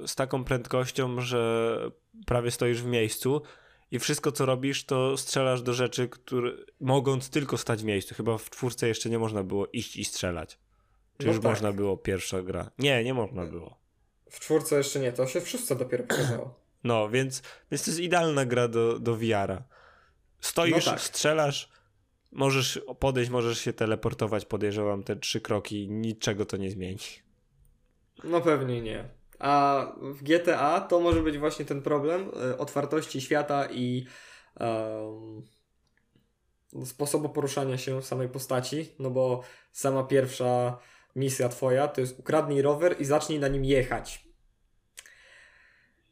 z taką prędkością, że prawie stoisz w miejscu i wszystko co robisz to strzelasz do rzeczy, które mogąc tylko stać w miejscu. Chyba w czwórce jeszcze nie można było iść i strzelać. Czy
No
już
tak.
można było pierwsza gra? Nie, nie można było.
W czwórce jeszcze nie, to się w szóstce dopiero pokazało.
No, więc, więc to jest idealna gra do, do VR-a. Stoisz,
No tak.
strzelasz, możesz podejść, możesz się teleportować, podejrzewam te trzy kroki, niczego to nie zmieni.
No pewnie nie. A w GTA to może być właśnie ten problem e, otwartości świata i um, sposobu poruszania się samej postaci, no bo sama pierwsza misja twoja to jest ukradnij rower i zacznij na nim jechać.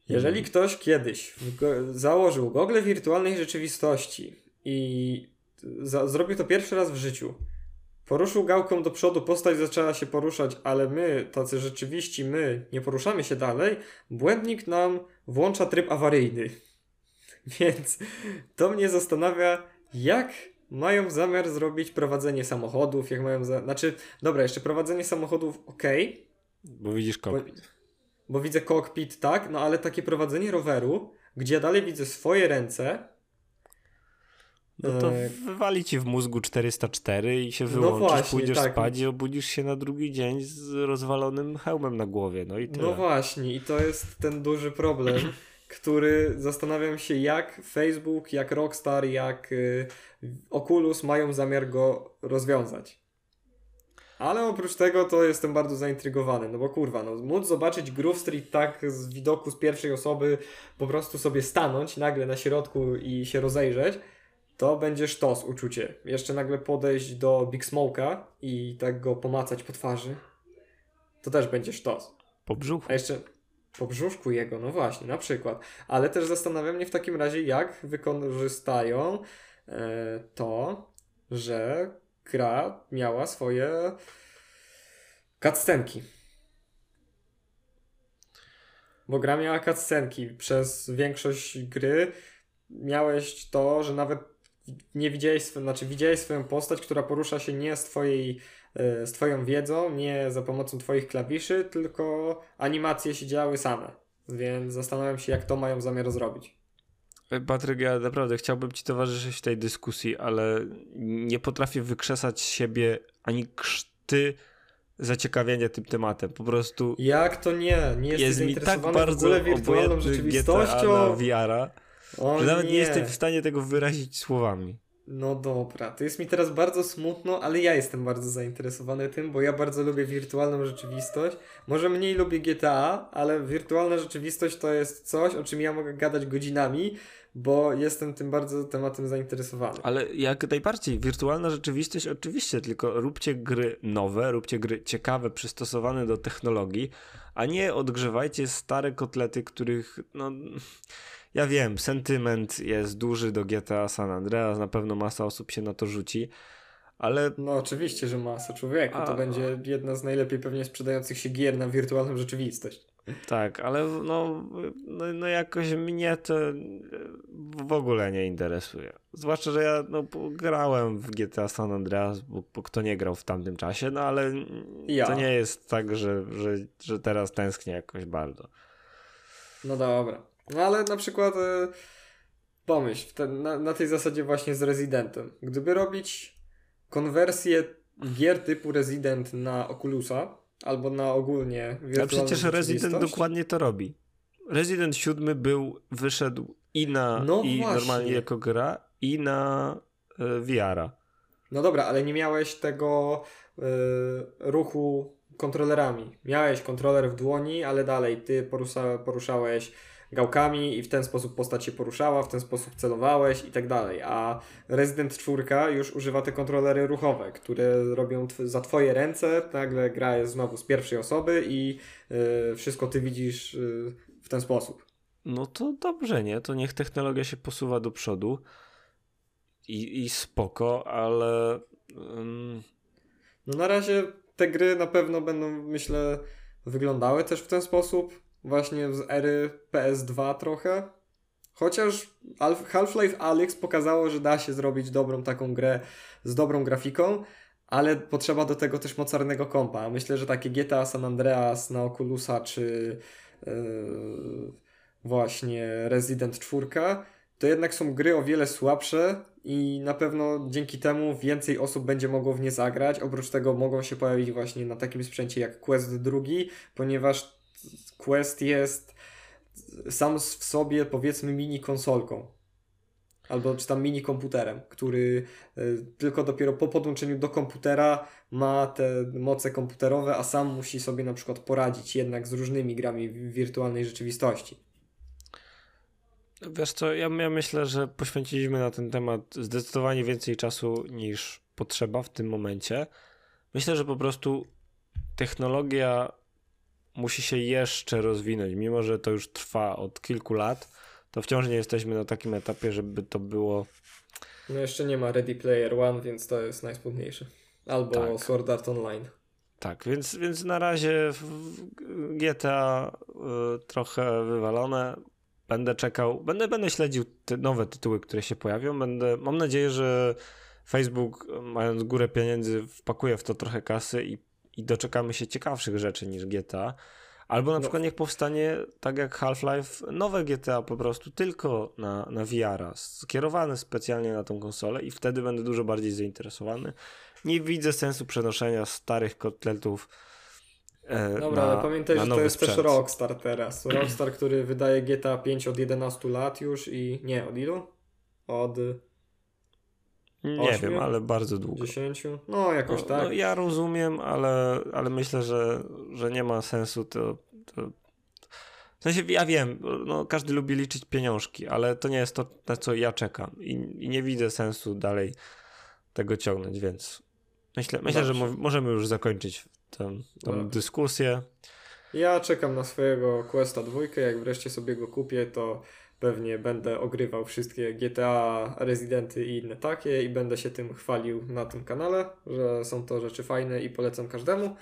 Jeżeli
Mhm.
ktoś kiedyś w go- założył gogle wirtualnej rzeczywistości i za- zrobił to pierwszy raz w życiu, poruszył gałką do przodu, postać zaczęła się poruszać, ale my, tacy rzeczywiści my, nie poruszamy się dalej, błędnik nam włącza tryb awaryjny. (laughs) Więc to mnie zastanawia, jak mają zamiar zrobić prowadzenie samochodów, jak mają za... Znaczy, dobra, jeszcze prowadzenie samochodów ok,
Bo widzisz kokpit.
bo widzę kokpit, tak, no ale takie prowadzenie roweru, gdzie ja dalej widzę swoje ręce,
No to
e,
wywali ci w mózgu 404 i się
No
wyłączysz,
właśnie,
pójdziesz
tak.
spać i obudzisz się na drugi dzień z rozwalonym hełmem na głowie. No i tyle.
No właśnie, i to jest ten duży problem, (clears throat) który zastanawiam się, jak Facebook, jak Rockstar, jak y, Oculus mają zamiar go rozwiązać. Ale oprócz tego to jestem bardzo zaintrygowany, no bo kurwa, no móc zobaczyć Groove Street tak z widoku z pierwszej osoby, po prostu sobie stanąć nagle na środku i się rozejrzeć, to będzie sztos uczucie. Jeszcze nagle podejść do Big Smoke'a i tak go pomacać po twarzy, to też będzie sztos.
Po brzuchu.
A jeszcze po brzuszku jego, no właśnie, na przykład. Ale też zastanawia mnie w takim razie, jak wykorzystają e, to, że gra miała swoje cutscenki. Bo gra miała cutscenki. Przez większość gry miałeś to, że nawet nie widziałeś, znaczy widziałeś swoją postać, która porusza się nie z twojej e, z Twoją wiedzą, nie za pomocą Twoich klawiszy, tylko animacje się działy same. Więc zastanawiam się, jak to mają zamiar zrobić.
E, Patryk, ja naprawdę chciałbym ci towarzyszyć w tej dyskusji, ale nie potrafię wykrzesać siebie ani krzty zaciekawienia tym tematem. Po prostu
Jak to nie? Nie
jest mi tak bardzo
wirtualną
obojętny GTA
rzeczywistością?
na VR-a,
O
że nawet nie.
nie
jestem w stanie tego wyrazić słowami.
No dobra, to jest mi teraz bardzo smutno, ale ja jestem bardzo zainteresowany tym, bo ja bardzo lubię wirtualną rzeczywistość. Może mniej lubię GTA, ale wirtualna rzeczywistość to jest coś, o czym ja mogę gadać godzinami, bo jestem tym bardzo tematem zainteresowany.
Ale jak najbardziej, wirtualna rzeczywistość oczywiście, tylko róbcie gry nowe, róbcie gry ciekawe, przystosowane do technologii, a nie odgrzewajcie stare kotlety, których, no, ja wiem, sentyment jest duży do GTA San Andreas, na pewno masa osób się na to rzuci, ale
No oczywiście, że masa człowieku. To
A-
będzie jedna z najlepiej pewnie sprzedających się gier na wirtualną rzeczywistość.
tak, ale no, no, no jakoś mnie to w ogóle nie interesuje. Zwłaszcza, że ja no, grałem w GTA San Andreas, bo, bo kto nie grał w tamtym czasie, no ale
Ja.
to nie jest tak, że, że, że teraz tęsknię jakoś bardzo.
No dobra. No ale na przykład e, pomyśl, ten, na, na tej zasadzie właśnie z Residentem. Gdyby robić konwersję gier typu Resident na Oculusa, albo na ogólnie
A
wirtualną
przecież Resident dokładnie to robi. Resident 7 był, wyszedł i na
No
i
właśnie.
normalnie jako gra, i na y, VR-a.
No dobra, ale nie miałeś tego e, ruchu kontrolerami. Miałeś kontroler w dłoni, ale dalej ty porusza, poruszałeś gałkami i w ten sposób postać się poruszała, w ten sposób celowałeś i tak dalej. A Resident 4 już używa te kontrolery ruchowe, które robią tw- za twoje ręce. Nagle gra jest znowu z pierwszej osoby i e, wszystko ty widzisz e, w ten sposób.
No to dobrze, nie? To niech technologia się posuwa do przodu i, i spoko, ale ym,
No na razie te gry na pewno będą, myślę, wyglądały też w ten sposób, właśnie z ery PS2 trochę. Chociaż Alf- Half-Life Alyx pokazało, że da się zrobić dobrą taką grę z dobrą grafiką, ale potrzeba do tego też mocarnego kompa. Myślę, że takie GTA San Andreas na Oculusa czy yy, właśnie Resident 4 to jednak są gry o wiele słabsze i na pewno dzięki temu więcej osób będzie mogło w nie zagrać. Oprócz tego mogą się pojawić właśnie na takim sprzęcie jak Quest 2, ponieważ Quest jest sam w sobie powiedzmy mini konsolką. Albo czy tam mini komputerem, który y, tylko dopiero po podłączeniu do komputera ma te moce komputerowe, a sam musi sobie na przykład poradzić jednak z różnymi grami w wirtualnej rzeczywistości.
Wiesz co, ja, ja myślę, że poświęciliśmy na ten temat zdecydowanie więcej czasu niż potrzeba w tym momencie. Myślę, że po prostu technologia musi się jeszcze rozwinąć, mimo że to już trwa od kilku lat, to wciąż nie jesteśmy na takim etapie, żeby to było.
No jeszcze nie ma Ready Player One, więc to jest najsmutniejsze. Albo tak. Sword Art Online.
Tak, więc, więc na razie GTA y, trochę wywalone. Będę czekał, będę, będę śledził te nowe tytuły, które się pojawią. Będę, mam nadzieję, że Facebook, mając górę pieniędzy, wpakuje w to trochę kasy i, i doczekamy się ciekawszych rzeczy niż GTA. Albo na no. przykład niech powstanie, tak jak Half-Life, nowe GTA po prostu tylko na, na VR-a, skierowane specjalnie na tą konsolę i wtedy będę dużo bardziej zainteresowany. Nie widzę sensu przenoszenia starych kotletów
e, Dobra, na, ale pamiętaj, że to jest sprzęt. też Rockstar teraz. Rockstar, który wydaje GTA 5 od 11 lat już i nie, od ilu? Od
nie 8, wiem, ale bardzo długo.
10? No, jakoś no, tak. No,
ja rozumiem, ale, ale myślę, że, że nie ma sensu to, to... W sensie ja wiem, no, każdy lubi liczyć pieniążki, ale to nie jest to, na co ja czekam i, i nie widzę sensu dalej tego ciągnąć, więc myślę, myślę że mo możemy już zakończyć tę, tę dyskusję.
Ja czekam na swojego Questa dwójkę, jak wreszcie sobie go kupię, to pewnie będę ogrywał wszystkie GTA, Residenty i inne takie i będę się tym chwalił na tym kanale, że są to rzeczy fajne i polecam każdemu.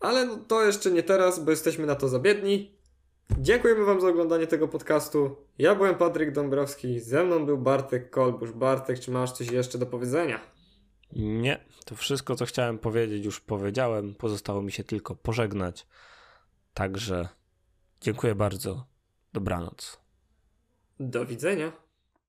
Ale to jeszcze nie teraz, bo jesteśmy na to za biedni. Dziękujemy Wam za oglądanie tego podcastu. Ja byłem Patryk Dąbrowski, ze mną był Bartek Kolbusz. Bartek, czy masz coś jeszcze do powiedzenia?
Nie, to wszystko, co chciałem powiedzieć, już powiedziałem. Pozostało mi się tylko pożegnać. Także dziękuję bardzo. Dobranoc.
Do widzenia.